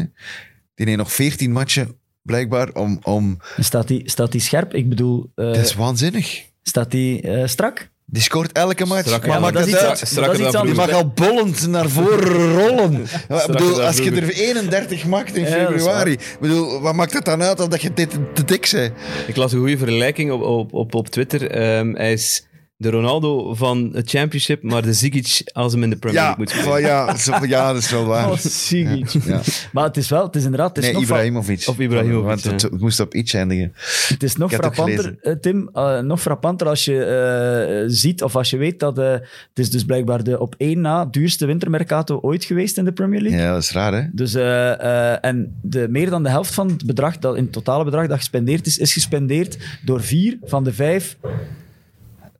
Die heeft nog 14 matchen, blijkbaar, om... om Staat die, staat die scherp? Ik bedoel, eh, dat is waanzinnig. staat die eh, strak? Die scoort elke match. Maar ja, maakt dat is iets dat is iets dan Die mag al bollend naar voren rollen. Ja, ik bedoel, als je er 31 maakt in Ja, februari, ik bedoel, wat maakt het dan uit dat je dit te dik bent? Ik las een goede vergelijking op, op, op, op Twitter. Ehm, hij is de Ronaldo van het championship, maar de Zigic als hem in de Premier Ja, League moet spelen. ja, zo- ja, dat is wel waar. Oh. Ja. Maar het is wel, het is inderdaad, het is Nee, nog, Ibrahimovic. Of Ibrahimovic, Want het, ja. het moest op iets eindigen. het is nog het frappanter, eh, Tim, eh, nog frappanter als je eh, ziet, of als je weet dat eh, het is dus blijkbaar de op één na duurste wintermercato ooit geweest in de Premier League. Ja, dat is raar, hè? Dus, en de, meer dan de helft van het bedrag, dat, in het totale bedrag dat gespendeerd is, is gespendeerd door vier van de vijf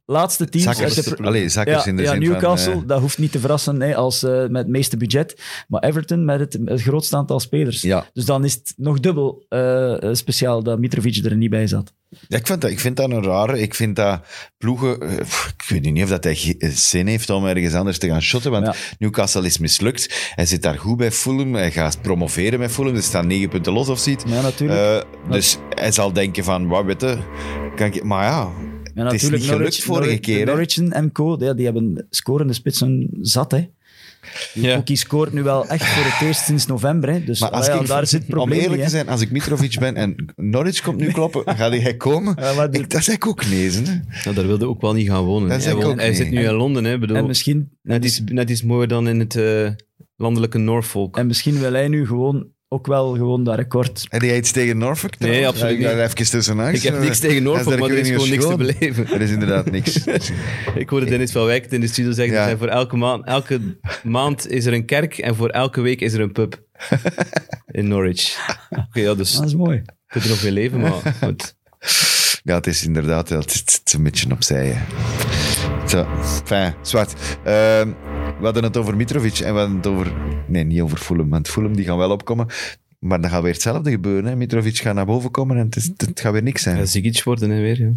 laatste teams. uit Zakkers, de allee, zakkers ja, in de ja, zin Newcastle, van... eh, dat hoeft niet te verrassen hè, als, eh, met het meeste budget. Maar Everton met het, het grootste aantal spelers. Ja. Dus dan is het nog dubbel eh, speciaal dat Mitrovic er niet bij zat. Ja, ik, vind dat, ik vind dat een rare. Ik vind dat ploegen... Ik weet niet of dat hij zin heeft om ergens anders te gaan shotten, want Ja. Newcastle is mislukt. Hij zit daar goed bij Fulham. Hij gaat promoveren met Fulham. Er staan negen punten los of zoiets. Ja, natuurlijk. Dus hij zal denken van, wat weet je, kan ik... Maar ja, ja, het is niet gelukt vorige Norwich, keer. Norwich en Co, ja, die hebben scorende spitsen zat. Hè. Ja. Scoort nu wel echt voor het eerst sinds november. Hè. Dus Maar als allee, ik, daar zit het om probleem eerlijk niet, te zijn, als ik Mitrovic ben en Norwich komt nu kloppen, gaat hij komen? Ja, Ik, dat is ik ook nezen. Hè? Nou, daar wilde ook wel niet gaan wonen. Hij, ik woont- ook hij zit nu in Londen. Hè. Ik Bedoel, En misschien, net, iets, net iets mooier dan in het eh, landelijke Norfolk. en misschien wil hij nu gewoon ook wel gewoon dat record. En die iets tegen Norfolk? Nee, trouwens? absoluut niet. even. Ik heb niks tegen Norfolk, maar er is gewoon niks te beleven. Er is inderdaad niks. Ik hoorde Dennis van Wijk in de studio zeggen, Ja. er zijn voor elke, maand, elke maand is er een kerk en voor elke week is er een pub. In Norwich. Oké, ja, dus Dat is mooi. je kunt er nog mee leven, maar goed. Ja, het is inderdaad wel, het, is- het is een beetje opzij. hè. Zo, fijn, zwart. Ehm, we hadden het over Mitrovic en we hadden het over... Nee, niet over Fulham, want Fulham die gaan wel opkomen. Maar dan gaat weer hetzelfde gebeuren. Hè. Mitrovic gaat naar boven komen en het, is, het gaat weer niks zijn. Ja, Zigic worden hè, weer. Ja.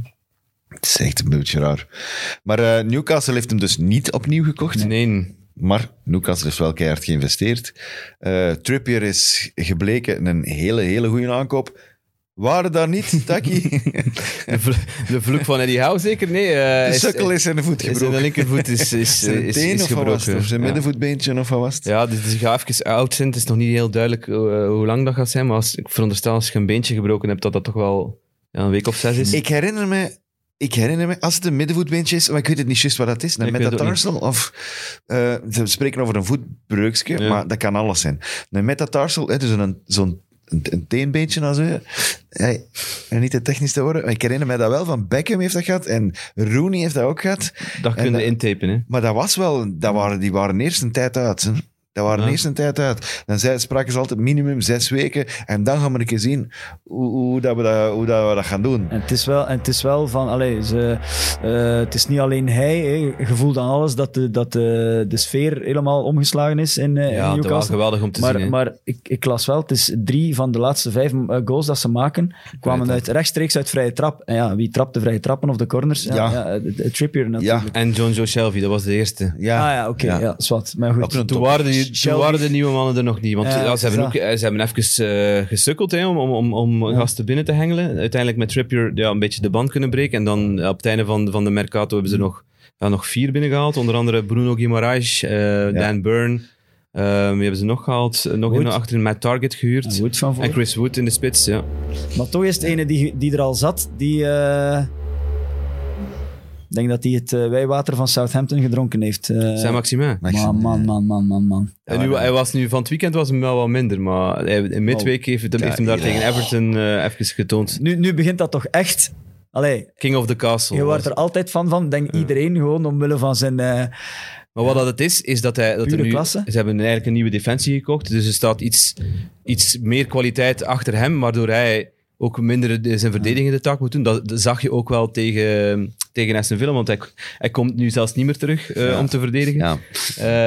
Het is echt een beetje raar. Maar eh, Newcastle heeft hem dus niet opnieuw gekocht. Nee, Maar Newcastle heeft wel keihard geïnvesteerd. Eh Trippier is gebleken een hele, hele goede aankoop. Waren daar niet, Taki? de, vl- de vloek van Eddie Howe zeker? Nee. eh, De sukkel is in de voet is- gebroken. Zijn linkervoet is, is, Zijn is, is gebroken. Of zijn Ja. middenvoetbeentje of wat was het? Ja, dus dus ga even oud zijn. Het is nog niet heel duidelijk eh, hoe lang dat gaat zijn. Maar als, ik veronderstel als je een beentje gebroken hebt, dat dat toch wel ja, een week of zes is. Ik herinner me... Ik herinner me, als het een middenvoetbeentje is, maar ik weet het niet juist wat dat is, een ook metatarsal of... eh, ze spreken over een voetbreukje, Ja. maar dat kan alles zijn. Een metatarsal, hè, dus een, zo'n een, een teenbeentje als. Hey, en niet te technisch te worden, maar ik herinner me dat wel, van Beckham heeft dat gehad en Rooney heeft dat ook gehad. dat en kun je dat- intapen. Hè. Maar dat was wel, dat waren, die waren eerst een tijd uit. Hè. Dat waren Ja. eerst een tijd uit. Dan zei, spraken ze altijd minimum zes weken. En dan gaan we een keer zien hoe, hoe, dat, we dat, hoe dat we dat gaan doen. En het is wel, en het is wel van, allee, ze, eh, het is niet alleen hij, hè, je voelt aan alles dat, de, dat de, de sfeer helemaal omgeslagen is in, in Ja, dat was Newcastle. geweldig om te maar zien. hè. maar ik, ik las wel, het is drie van de laatste vijf eh, goals dat ze maken, kwamen uit, rechtstreeks uit vrije trap. En ja, wie trapt de vrije trappen of de corners? Ja, Ja. ja. Trippier natuurlijk. En John Joe Shelby, dat was de eerste. Ja, ah ja, oké, ja. ja. zwart. Maar goed. Toen waren, die, toen waren de nieuwe mannen er nog niet. Want Ja, ze, hebben ook, eh, ze hebben even eh, gesukkeld hè, om, om, om, om gasten binnen te hengelen. Uiteindelijk met Trippier ja, een beetje de band kunnen breken. En dan ja, op het einde van, van de Mercato hebben ze nog, ja, nog vier binnengehaald. Onder andere Bruno Guimaraes, eh, Dan Byrne. Eh, wie hebben ze nog gehaald? Eh, Nog in achterin Matt Target gehuurd. En Chris Wood in de spits, ja. Maar toch is het ene die, die er al zat, die... eh, ik denk dat hij het eh, wijwater van Southampton gedronken heeft. eh. Saint-Maximin. man, man, man, man, man, man. En nu, hij was nu, van het weekend was hem wel wat minder, maar hij, in midweek heeft, heeft hem daar ja. tegen Everton eh even getoond. Nu, nu begint dat toch echt... Allee, King of the Castle. je wordt er altijd van van, denk iedereen, gewoon omwille van zijn... eh, Maar wat dat het is, is dat, hij, dat er nu... klasse. Ze hebben eigenlijk een nieuwe defensie gekocht, dus er staat iets, iets meer kwaliteit achter hem, waardoor hij ook minder de- zijn verdedigende taak moet doen. Dat, dat zag je ook wel tegen, tegen Aston Villa, want hij, hij komt nu zelfs niet meer terug eh, Ja. om te verdedigen. Ja.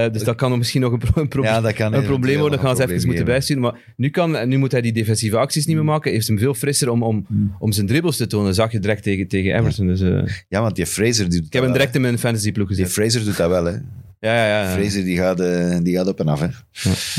Eh, dus dat kan misschien nog een, pro- een, pro- Ja, dat kan een eventueel probleem worden. Dan gaan ze even moeten bijsturen. Maar nu, kan, nu moet hij die defensieve acties niet meer maken. Heeft hem veel frisser om, om, om zijn dribbles te tonen. Dat zag je direct tegen, tegen Everton. Dus, eh, ja, want die Fraser doet ik heb hem direct in mijn fantasyploeg Die gezet. Fraser doet dat wel, hè. Ja, ja, ja. Fraser die gaat, eh, die gaat op en af, hè.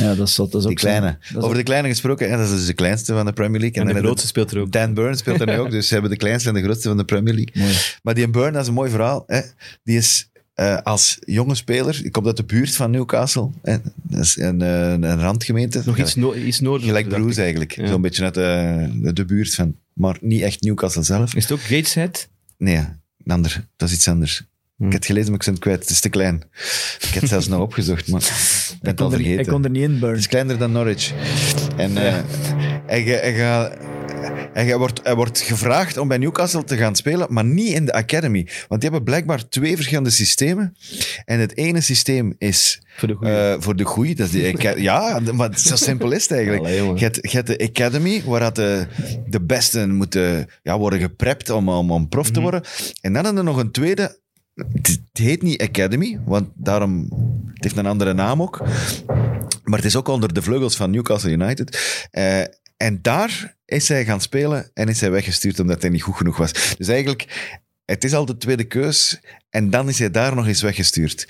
ja, dat is, dat is ook Die zo. kleine. Dat is Over de kleine gesproken, hè, dat is dus de kleinste van de Premier League. En de dan grootste speelt er ook. Dan Burn speelt er nu ook, dus ze hebben de kleinste en de grootste van de Premier League. Mooi. Maar die Burn, dat is een mooi verhaal. Hè. Die is eh, als jonge speler, ik kom uit de buurt van Newcastle. Hè. Dat is een, eh, een randgemeente. Nog iets, no iets noordelijker. Gelijk dacht Bruce ik. eigenlijk. Ja. Zo'n beetje uit de, de buurt van. Maar niet echt Newcastle zelf. Is het ook Gateshead? Nee, een ander. Dat is iets anders. Hm. Ik heb het gelezen, maar ik ben het kwijt. Het is te klein. Ik heb het zelfs nog opgezocht, maar ik ben Ik het al kon, er, vergeten. ik kon er niet in, Burn. Het is kleiner dan Norwich. En eh, hij, wordt, hij wordt gevraagd om bij Newcastle te gaan spelen, maar niet in de academy. Want die hebben blijkbaar twee verschillende systemen. En het ene systeem is Voor de goede. eh, voor de goeie. Dat is ja, maar zo simpel is het eigenlijk. Allee. Je hebt, je hebt de academy, waar de, de besten moeten ja, worden geprept om, om, om prof Mhm. te worden. En dan hebben we nog een tweede. Het, heet niet Academy, want daarom, het heeft een andere naam ook. Maar het is ook onder de vleugels van Newcastle United. Eh, en daar is hij gaan spelen en is hij weggestuurd omdat hij niet goed genoeg was. Dus eigenlijk, het is al de tweede keus. En dan is hij daar nog eens weggestuurd.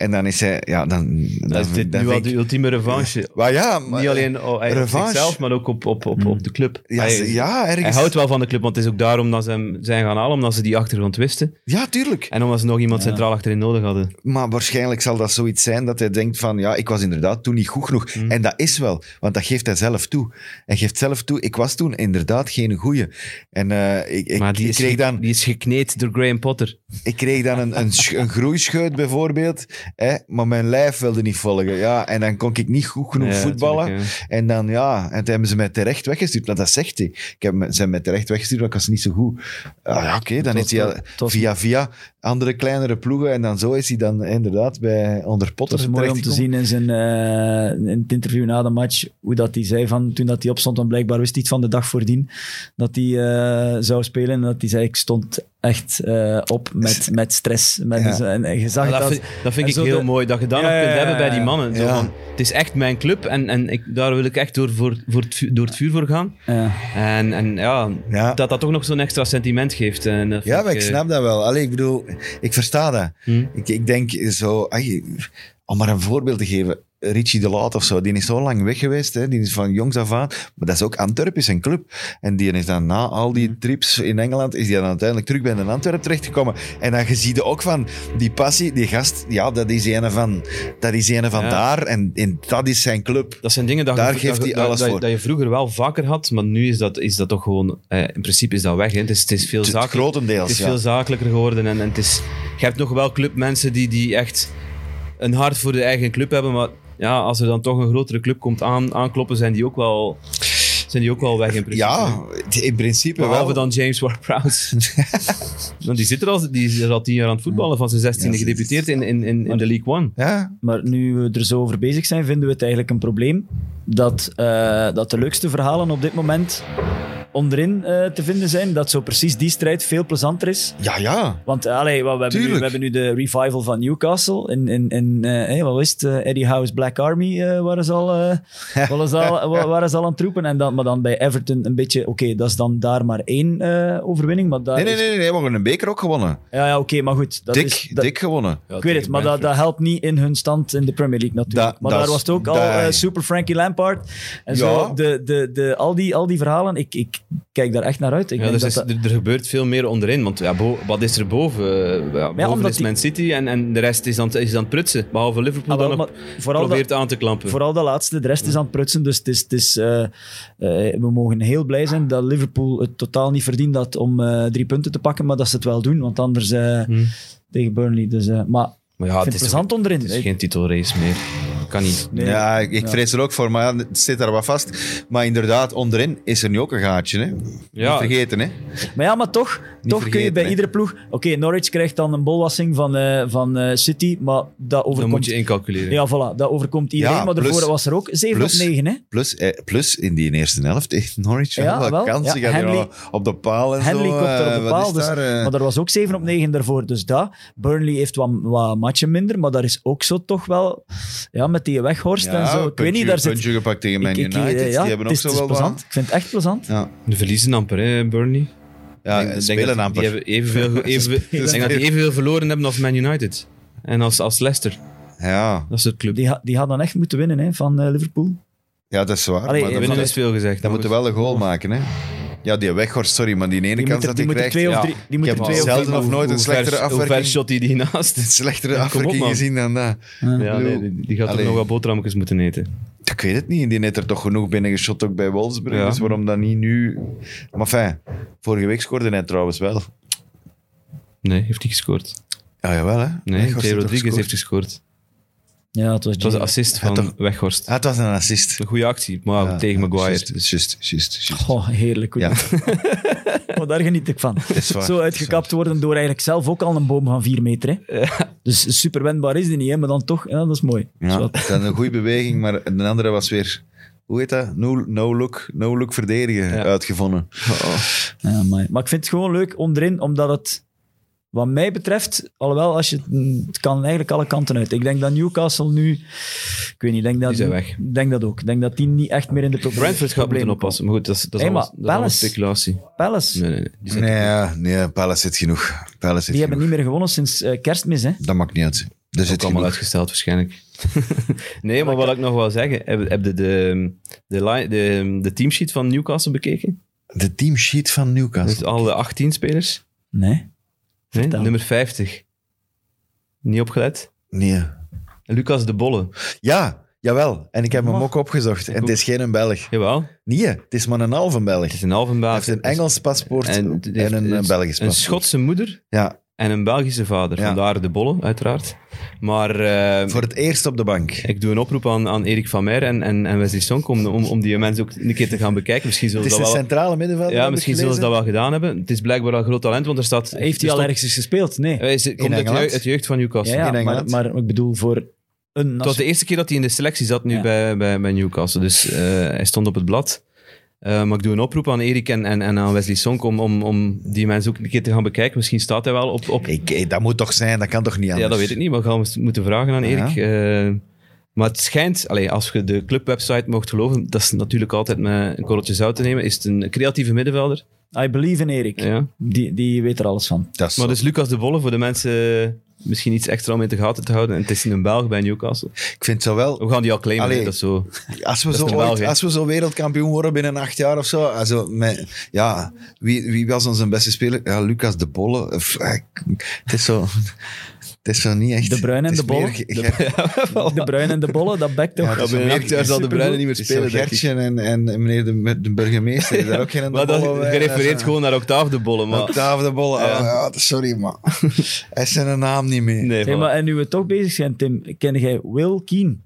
En dan is hij, ja, dan... dan dat is dit dan nu al de ultieme revanche. Maar ja, maar- Niet alleen oh, hij- op revanche. zichzelf, maar ook op, op, op, op de club. Ja, hij, ja, ergens. hij houdt wel van de club, want het is ook daarom dat ze hem zijn gaan halen, omdat ze die achtergrond wisten. Ja, tuurlijk. En omdat ze nog iemand centraal achterin nodig hadden. Maar waarschijnlijk zal dat zoiets zijn dat hij denkt van, ja, ik was inderdaad toen niet goed genoeg. Mm. En dat is wel, want dat geeft hij zelf toe. Hij geeft zelf toe, ik was toen inderdaad geen goeie. En eh, ik, ik, maar die ik is, kreeg dan, die is gekneed door Graham Potter. ik kreeg dan een, een, een groeischeut bijvoorbeeld. Hè, maar mijn lijf wilde niet volgen. Ja, en dan kon ik niet goed genoeg Ja, voetballen. tuurlijk. En dan, ja, en toen hebben ze mij terecht weggestuurd. Maar dat zegt hij. Ik heb ze hebben mij terecht weggestuurd, want ik was niet zo goed. Ah, ja, oké, dan is hij via via andere kleinere ploegen. En dan zo is hij dan inderdaad bij onder Potter Het was mooi om te zien in, zijn, eh, in het interview na de match, hoe dat hij zei van, toen dat hij opstond, want blijkbaar wist hij het van de dag voordien, dat hij eh, zou spelen. En dat hij zei, ik stond echt eh, op met, met stress. Met, Ja. en, en je zag Ja, dat, dat... vind, dat vind en ik zo heel de- mooi, dat je dat Ja, nog kunt ja, hebben bij die ja. mannen. Zo van, het is echt mijn club en, en ik, daar wil ik echt door, voor, voor het, door het vuur voor gaan. ja. En, en ja, Ja. dat dat toch nog zo'n extra sentiment geeft. En Ja, maar ik snap dat wel. Allee, ik bedoel, ik versta dat. Hm. Ik, ik denk zo, ai, om maar een voorbeeld te geven. Richie de Laat of zo, die is zo lang weg geweest. Hè, die is van jongs af aan. Maar dat is ook Antwerpen, is een club. En die is dan na al die trips in Engeland, is die dan uiteindelijk terug bij een Antwerpen terechtgekomen. En dan zie je ook van die passie, die gast, ja, dat is een van, dat is een van Ja. daar. En, en dat is zijn club. Dat zijn dingen dat, Daar je, geeft dat, hij alles dat, voor. dat je vroeger wel vaker had, maar nu is dat, is dat toch gewoon... Eh, in principe is dat weg. Hè. Het, is, het is veel zakelijker. grotendeels, Het is ja. veel zakelijker geworden. En, en het is, je hebt nog wel clubmensen die, die echt een hart voor de eigen club hebben, maar ja, als er dan toch een grotere club komt aan, aankloppen, zijn die ook wel, zijn die ook wel weg in principe. Ja, in principe Behalve wel. dan James Ward-Prowse. Want die zit er al, die is er al tien jaar aan het voetballen, van zijn zestiende Ja, gedebuteerd in, in, in, in de League One. Ja, Maar nu we er zo over bezig zijn, vinden we het eigenlijk een probleem dat, eh, dat de leukste verhalen op dit moment onderin eh, te vinden zijn. Dat zo precies die strijd veel plezanter is. ja, ja. Want eh, allee, wat we, hebben nu, we hebben nu de revival van Newcastle. In, in, in, eh, hey, wat is het? Eddie Howe's Black Army eh waren, ze al, eh, waren, ze al, wa- waren ze al aan het roepen. En dan, maar dan bij Everton een beetje... Oké, dat is dan daar maar één eh, overwinning. Maar daar Nee, nee, is- nee, nee, we hebben een beker ook gewonnen. Ja, ja oké, maar goed. Dat dik, is, dat, dik gewonnen. ik weet het, maar dat, dat helpt niet in hun stand in de Premier League natuurlijk. Maar dat daar was het ook al Super Frankie Lampard. En Ja. zo, de, de, de, al, die, al die verhalen, ik, ik kijk daar echt naar uit. Ik Ja, denk dus dat is, dat- er, gebeurt veel meer onderin. Want ja, bo- wat is er boven? Eh, ja, boven is die- Man City en, en de rest is aan, het- is aan het prutsen. Behalve Liverpool Ah, wel, dan vooral, probeert dat, aan te klampen. vooral dat laatste, de rest is aan het prutsen. Dus het is, het is, eh, eh, we mogen heel blij zijn dat Liverpool het totaal niet verdient had om drie punten te pakken, maar dat ze het wel doen. Want anders eh, Hm. tegen Burnley. Dus, maar Maar ja, het is, het plezant onderin. het is geen titelrace meer. Kan niet. Nee. Ja, ik, ik Ja. vrees er ook voor, maar het zit daar wat vast. Maar inderdaad, onderin is er nu ook een gaatje. Hè? Ja. Niet vergeten, hè? Maar ja, maar toch, toch kun je bij hè. iedere ploeg... Oké, Norwich krijgt dan een bolwassing van, eh, van eh, City, maar dat Dan overkomt... moet je incalculeren. Ja, voilà, dat overkomt iedereen. Ja, maar daarvoor was er ook 7 plus- op 9, hè? Plus, eh, plus in die eerste helft tegen Norwich Ja, wel kansen. Ja, Henley- op de paal en Henley zo. komt er op de wat paal, dus, daar, maar er was ook 7 op 9 daarvoor. Dus dat. Burnley heeft wat, wat matchen minder, maar daar is ook zo toch wel... Ja, met die weghorst ja, en zo. Ik weet puntje- niet, daar zit... puntje gepakt tegen Man ik- ik- United. ja, die hebben ook het is, zo het is wel plezant. wat. Ik vind het echt plezant. Ja, De verliezen amper, hè, Burnley. ja Ik ik spelen denk dat amper. Die hebben evenveel, even, ik denk dat die evenveel verloren hebben als Man United. En als, als Leicester. Ja. Dat is het club. Die, die hadden echt moeten winnen hè, van eh, Liverpool. ja, dat is waar. Allee, maar dan, Winnen is veel gezegd. dan moeten wel een goal maken. Hè? Ja, die weghorst, sorry, maar die ene Die kans dat die hij krijgt... twee of ja. drie... Die Ik heb twee of zelden drie... of nooit een Hoe slechtere ver- Hoe ver afwerking... shot hij die naast? Een slechtere afwerking gezien dan dat. Ja, nee, die, die gaat Allee. er nog wat boterhammetjes moeten eten. Ik weet het niet. Die heeft er toch genoeg binnen geschot ook bij Wolfsburg. Ja. Dus waarom dan niet nu... Maar fijn, vorige week scoorde hij trouwens wel. Nee, heeft hij gescoord. Ja, jawel hè. Nee, toch Rodriguez heeft gescoord? Ja, het was Het was de Gio. assist van toch? Weghorst. Ah, het was een assist. Een goede actie, maar Ja, tegen ja, Maguire. Juist, juist, juist. juist. Oh, heerlijk. Ja, Oh, daar geniet ik van. dat is waar. Zo uitgekapt worden door eigenlijk zelf ook al een boom van 4 meter. Hè. Dus super wendbaar is die niet, hè, maar dan toch, ja, dat is mooi. Ja, Zo. dan een goede beweging, maar de andere was weer... Hoe heet dat? No, no look, no look verdedigen Ja. uitgevonden. Ja, maar, maar ik vind het gewoon leuk onderin, omdat het, wat mij betreft, alhoewel, als je, het- kan eigenlijk alle kanten uit. Ik denk dat Newcastle nu, ik weet niet, ik denk dat, Die zijn weg. Ik denk dat ook. Ik denk dat die niet echt meer in de proble- Brentford gaat moeten problemen oppassen. Maar goed, dat is, dat is, Hey, alles, dat is speculatie. Palace, Nee, nee, nee. Die Nee, ja, nee Palace zit genoeg. Palace zit die hebben niet meer gewonnen sinds eh, kerstmis. Hè. Dat maakt niet uit. Er ook zit allemaal uitgesteld waarschijnlijk. nee, maar wat ik nog wil zeggen, heb, heb je de, de, de, de teamsheet van Newcastle bekeken? De teamsheet van Newcastle. Dus alle 18 spelers? Nee. Nee, nummer 50. Niet opgelet? Nee. Lucas de Bolle. Ja, jawel. En ik heb hem ook opgezocht. En het is geen Belg. Jawel, Nee, het is maar een halve Belg. het is een halve Hij baas. heeft een Engels paspoort en, een, eh, een- Belgisch paspoort. Een Schotse moeder Ja, en een Belgische vader. Ja. Vandaar de Bolle, uiteraard. Maar eh, Voor het eerst op de bank. ik doe een oproep aan, aan Erik van Meer en, en, en Wesley Sonk om, om, om die mensen ook een keer te gaan bekijken. Misschien zullen Het is dat wel... centrale middenvelder. Ja, misschien zullen ze dat wel gedaan hebben. Het is blijkbaar een groot talent, want er staat... Heeft hij al ergens gespeeld? Nee. Hij is- komt uit Engeland? jeugd, uit jeugd van Newcastle. Ja, ja, in maar, Engeland. maar ik bedoel voor een Het was de eerste keer dat hij in de selectie zat nu Ja. bij, bij, bij Newcastle. Dus eh, hij stond op het blad. Eh, maar ik doe een oproep aan Erik en, en, en aan Wesley Sonk om, om, om die mensen ook een keer te gaan bekijken. Misschien staat hij wel op... op Ik, eh, dat moet toch zijn, dat kan toch niet anders? ja, dat weet ik niet, maar gaan we moeten vragen aan Ja. Erik. Eh, maar het schijnt, allee, als je de clubwebsite mocht geloven, dat is natuurlijk altijd met een korreltje zout te nemen, is het een creatieve middenvelder. I believe in Erik. Ja. Die, die weet er alles van. Dat is Maar zo. dus Lucas de Bolle, voor de mensen misschien iets extra om in de gaten te houden. En het is een Belg bij Newcastle. Ik vind zo wel... We gaan die al claimen, Allee. dat zo. Als we, zo ooit- Belg, als we zo wereldkampioen worden binnen acht jaar of zo. Also, met, ja, wie, wie was onze beste speler? Ja, Lucas de Bolle. Eh, Het is zo... Het is zo niet echt... De Bruin en de Bolle? meer Ge- De Bruin en de Bolle, dat bekt toch? Ja, binnen meer- acht jaar zal de. Bruyne niet meer spelen. Gertje en, en meneer de, de burgemeester. Is daar ook geen de Maar dat bij? gerefereerd gewoon naar Octave de Bolle. Maar... Octave de Bolle. Ja. Oh, ja, sorry, maar hij is zijn naam niet meer. Nee, Zeg maar, en nu we toch bezig zijn, Tim, ken jij Will Keen?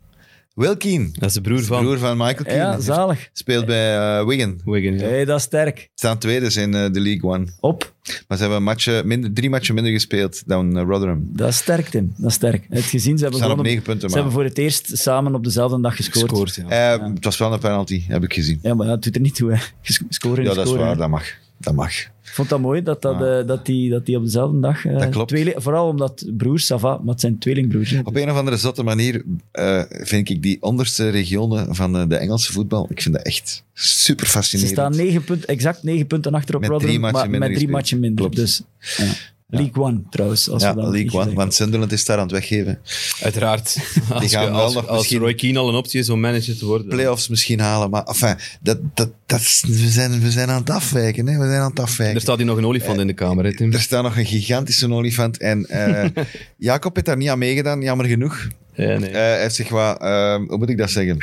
Will Keane, Dat is de broer van broer van Michael Keane. Ja, zalig. Speelt bij eh, Wigan. Wigan. ja. Hey, dat is sterk. Staan tweede in eh, de League One. Op. Maar ze hebben minder, drie matchen minder gespeeld dan eh, Rotherham. Dat is sterk, Tim. Dat is sterk. Het gezien, ze hebben, Staan op gewoon negen punten, ze maar- hebben voor het eerst samen op dezelfde dag gescoord. Gescoord, ja. Eh, Het was wel een penalty, heb ik gezien. Ja, maar dat doet er niet toe. Hè. Ges- Scoren is Ja, dat is scoren, waar. hè. Dat mag. Dat mag. Ik vond dat mooi dat, dat, eh, dat, die, dat die op dezelfde dag... eh, Dat klopt. tweeling- vooral omdat broers, ça va, maar het zijn tweelingbroers. hè. Op een of andere zotte manier eh, vind ik die onderste regionen van de Engelse voetbal, ik vind dat echt super Ze fascinerend. staan negen punten, exact negen punten achter op Met Rotherham, drie matchen maar met drie matchen minder. Klopt. Dus, ja. League One trouwens. Als ja, we dan League One, want Sunderland is daar aan het weggeven. Uiteraard. Als, gaan wel als, nog als misschien- Roy Keane al een optie is om manager te worden. Playoffs misschien halen, maar enfin, dat, dat, dat is- we, zijn, we zijn aan het afwijken. Hè? We zijn aan het afwijken. Er staat hier nog een olifant in de kamer, hè, Tim. Er staat nog een gigantische olifant. En eh, Jacob heeft daar niet aan meegedaan, jammer genoeg. Ja, nee. Eh, hij heeft zich wat, eh, hoe moet ik dat zeggen?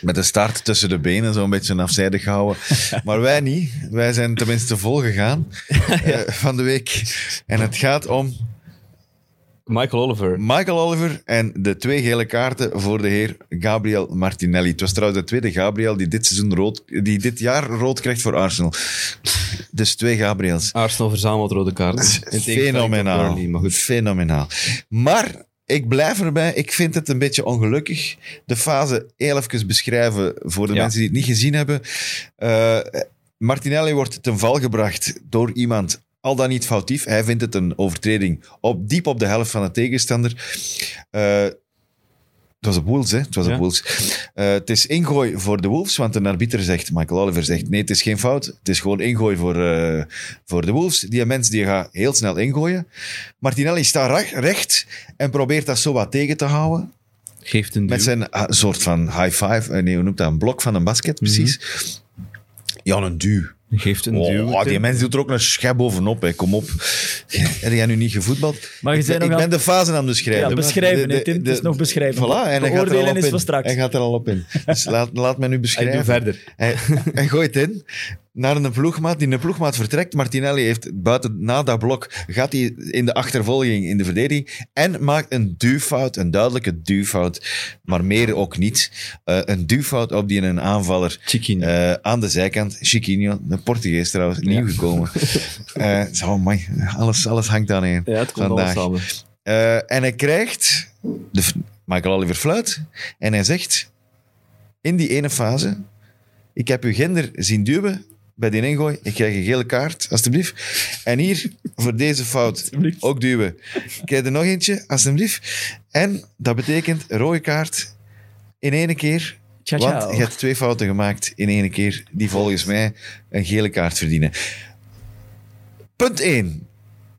Met de staart tussen de benen, zo'n beetje afzijdig gehouden. Maar wij niet. Wij zijn tenminste vol gegaan eh, van de week. En het gaat om Michael Oliver. Michael Oliver en de twee gele kaarten voor de heer Gabriel Martinelli. Het was trouwens de tweede Gabriel die dit, seizoen rood, die dit jaar rood krijgt voor Arsenal. Dus twee Gabriels. Arsenal verzamelt rode kaarten. Fenomenaal. Burnley, maar goed. Fenomenaal. Maar ik blijf erbij. Ik vind het een beetje ongelukkig. De fase heel even beschrijven voor de Ja. mensen die het niet gezien hebben. Eh, Martinelli wordt ten val gebracht door iemand, al dan niet foutief. Hij vindt het een overtreding op, diep op de helft van de tegenstander. Eh, het was op Wolves, hè? Het was Ja. Wolves. Eh, het is ingooi voor de Wolves, want de arbiter zegt, Michael Oliver zegt, nee, het is geen fout. Het is gewoon ingooi voor, eh, voor de Wolves. Die mens die gaat heel snel ingooien. Martinelli staat recht en probeert dat zo wat tegen te houden. Geeft een duw. Met zijn ah, soort van high five, eh, nee, hoe noemt dat? Een blok van een basket, precies. Ja, een duw. Geeft een duw. Oh, die Tim. mens doet er ook een schep bovenop, hè. kom op. Heb jij nu niet gevoetbald? Maar je ik bent ben, nog ik aan- ben de fase aan het beschrijven. Ja, beschrijven, De- de- Het is nog beschrijven. Voilà, en hij gaat er al op is in. Hij gaat er al op in. Dus laat, laat mij nu beschrijven. doe verder. Hij, hij gooit in naar een ploegmaat. Die een ploegmaat vertrekt. Martinelli heeft buiten, na dat blok, gaat hij in de achtervolging in de verdediging en maakt een duwfout, een duidelijke duwfout, maar meer ook niet. Eh, een duwfout op die een aanvaller eh, aan de zijkant. Chiquinho, een Portugees trouwens, nieuw gekomen. Eh, zo, man, alles, alles hangt aan één ja, het komt vandaag. samen. En hij krijgt, de, Michael Oliver fluit, en hij zegt in die ene fase, ik heb uw gender zien duwen bij die ingooi, ik krijg een gele kaart, alstublieft. En hier, voor deze fout, ook duwen. Ik krijg er nog eentje, alstublieft. En dat betekent rode kaart in één keer, Ciao, want je hebt twee fouten gemaakt in één keer, die volgens mij een gele kaart verdienen. Punt 1.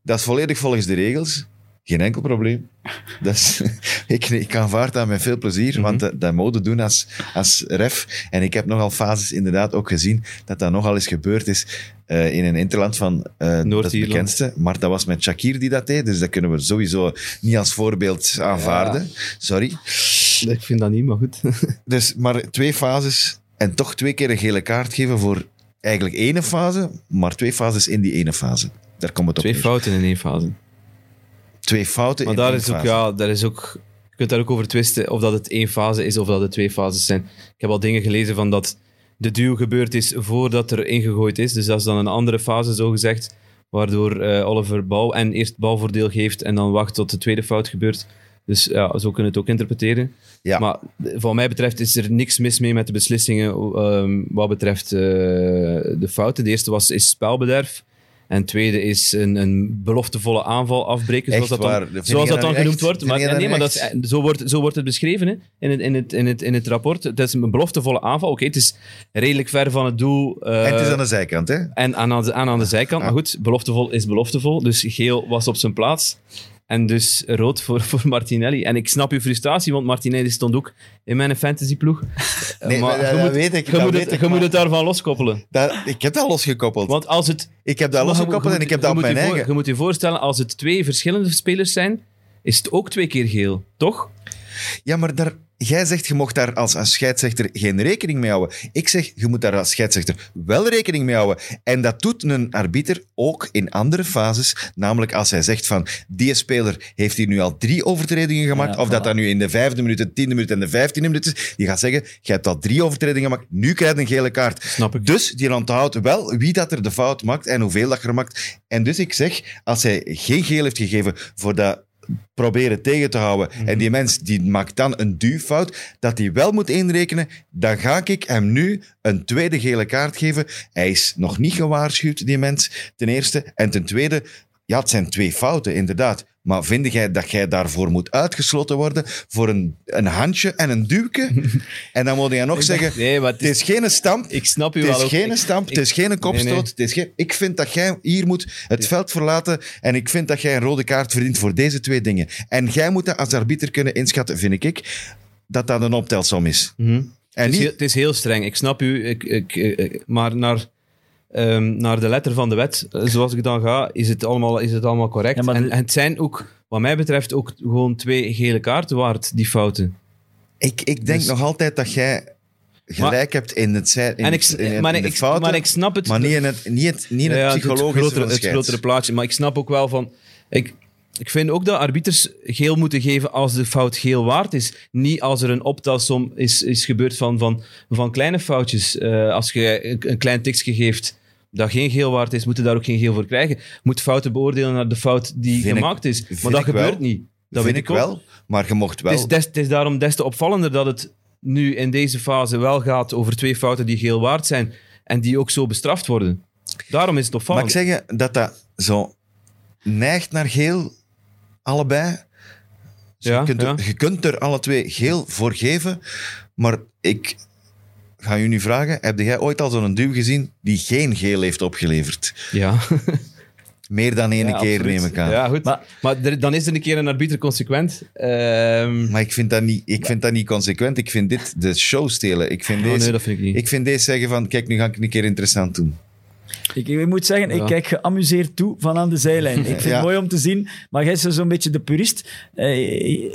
Dat is volledig volgens de regels. Geen enkel probleem. Is, ik, ik aanvaard dat met veel plezier, want dat, dat mode doen als, als ref. En ik heb nogal fases inderdaad ook gezien dat dat nogal eens gebeurd is eh, in een interland van dat Noord-Ierland. bekendste. Maar dat was met Shakir die dat deed, dus dat kunnen we sowieso niet als voorbeeld aanvaarden. Sorry. Ik vind dat niet, maar goed. Dus maar twee fases en toch twee keer een gele kaart geven voor eigenlijk ene fase, maar twee fases in die ene fase. Daar komt het op Twee neer. fouten in één fase. Twee fouten Maar in daar is, ook, ja, daar is ook... Je kunt daar ook over twisten of dat het één fase is of dat het twee fases zijn. Ik heb al dingen gelezen van dat de duw gebeurd is voordat er ingegooid is. Dus dat is dan een andere fase, zo gezegd. Waardoor eh, Oliver bal en eerst balvoordeel geeft en dan wacht tot de tweede fout gebeurt. Dus ja, zo kunnen we het ook interpreteren. Ja. Maar wat mij betreft is er niks mis mee met de beslissingen ehm, wat betreft eh, de fouten. De eerste was, is spelbederf. En tweede is een, een beloftevolle aanval afbreken, zoals Echt dat dan, zoals dat dan genoemd wordt. Maar, nee, maar dat is, zo, wordt, zo wordt het beschreven hè, in, het, in, het, in, het, in het rapport. Het is een beloftevolle aanval. Oké, het is redelijk ver van het doel. eh, En het is aan de zijkant, hè? en aan, aan, de, aan, aan de zijkant. Maar goed, beloftevol is beloftevol. Dus geel was op zijn plaats. En dus rood voor, voor Martinelli. En ik snap uw frustratie, want Martinelli stond ook in mijn fantasyploeg. Nee, maar dat- je moet, weet ik, je moet, weet het, ik, je moet het daarvan loskoppelen. Dat, ik heb dat losgekoppeld. Want als het... ik heb dat je losgekoppeld moet- en ik heb je dat op je mijn voor- eigen... Je moet je voorstellen, als het twee verschillende spelers zijn, is het ook twee keer geel, toch? Ja, maar daar, jij zegt je mocht daar als, als scheidsrechter geen rekening mee houden. Ik zeg, je moet daar als scheidsrechter wel rekening mee houden. En dat doet een arbiter ook in andere fases. Namelijk als hij zegt van, die speler heeft hier nu al drie overtredingen gemaakt. Ja, of dat voilà. dat nu in de vijfde minuut, de tiende minuut en de vijftiende minuut is. Die gaat zeggen, jij hebt al drie overtredingen gemaakt. Nu krijg je een gele kaart. Snap ik. Dus die onthoudt wel wie dat er de fout maakt en hoeveel dat er maakt. En dus ik zeg, als hij geen geel heeft gegeven voor dat proberen tegen te houden Mhm. en die mens die maakt dan een duwfout, dat hij wel moet inrekenen, dan ga ik hem nu een tweede gele kaart geven. Hij is nog niet gewaarschuwd, die mens, ten eerste. En ten tweede, ja, het zijn twee fouten, inderdaad. Maar vind jij dat jij daarvoor moet uitgesloten worden voor een, een handje en een duwke? en dan moet je nog zeggen, Nee, maar het het is, is geen stamp, ik snap u het wel. is ook. geen stamp, ik- het is geen kopstoot. Nee, nee. Het is geen, ik vind dat jij hier moet het veld verlaten en ik vind dat jij een rode kaart verdient voor deze twee dingen. En jij moet dat als arbiter kunnen inschatten, vind ik, dat dat een optelsom is. Mhm. En Het is, niet, heel, het is heel streng, ik snap u. Ik, ik- maar naar, ehm, naar de letter van de wet, eh, zoals ik dan ga, is het allemaal, is het allemaal correct. Ja, en, de- en het zijn ook, wat mij betreft, ook gewoon twee gele kaarten waard, die fouten. ik, ik denk dus- nog altijd dat jij gelijk hebt in het, in, en ik, het- in, maar, in de ik, fouten, maar ik snap het. maar niet in het, niet het, niet in het Ja, psychologische het, grotere, het grotere plaatje. Maar ik snap ook wel van... Ik, ik vind ook dat arbiters geel moeten geven als de fout geel waard is. Niet als er een optelsom is, is gebeurd van, van, van kleine foutjes. Eh, als je een, een klein tikje geeft dat geen geel waard is, moet je daar ook geen geel voor krijgen. Moet fouten beoordelen naar de fout die Vind ik- gemaakt is. Maar dat gebeurt wel. niet. Dat vind weet ik ook. wel, maar je mocht wel... Het is, des- het is daarom des te opvallender dat het nu in deze fase wel gaat over twee fouten die geel waard zijn en die ook zo bestraft worden. Daarom is het Mag opvallend. ik zeggen dat dat zo neigt naar geel, allebei? Dus Ja, je, kunt er, ja. je kunt er alle twee geel voor geven, maar ik ga je nu vragen, heb jij ooit al zo'n duw gezien die geen geel heeft opgeleverd? Ja. Meer dan één Ja, keer, absoluut. neem ik aan. Ja, goed. Maar- Maar, er- dan is er een keer een arbiter consequent. Ehm, Maar ik vind, dat niet, ik vind dat niet consequent. Ik vind dit de show stelen. Ik vind, oh, deze, nee, dat vind ik niet. ik vind deze zeggen van, kijk, nu ga ik een keer interessant doen. Ik, ik moet zeggen, ik kijk geamuseerd toe van aan de zijlijn. Ik vind het mooi om te zien, maar jij is zo'n beetje de purist. Eh,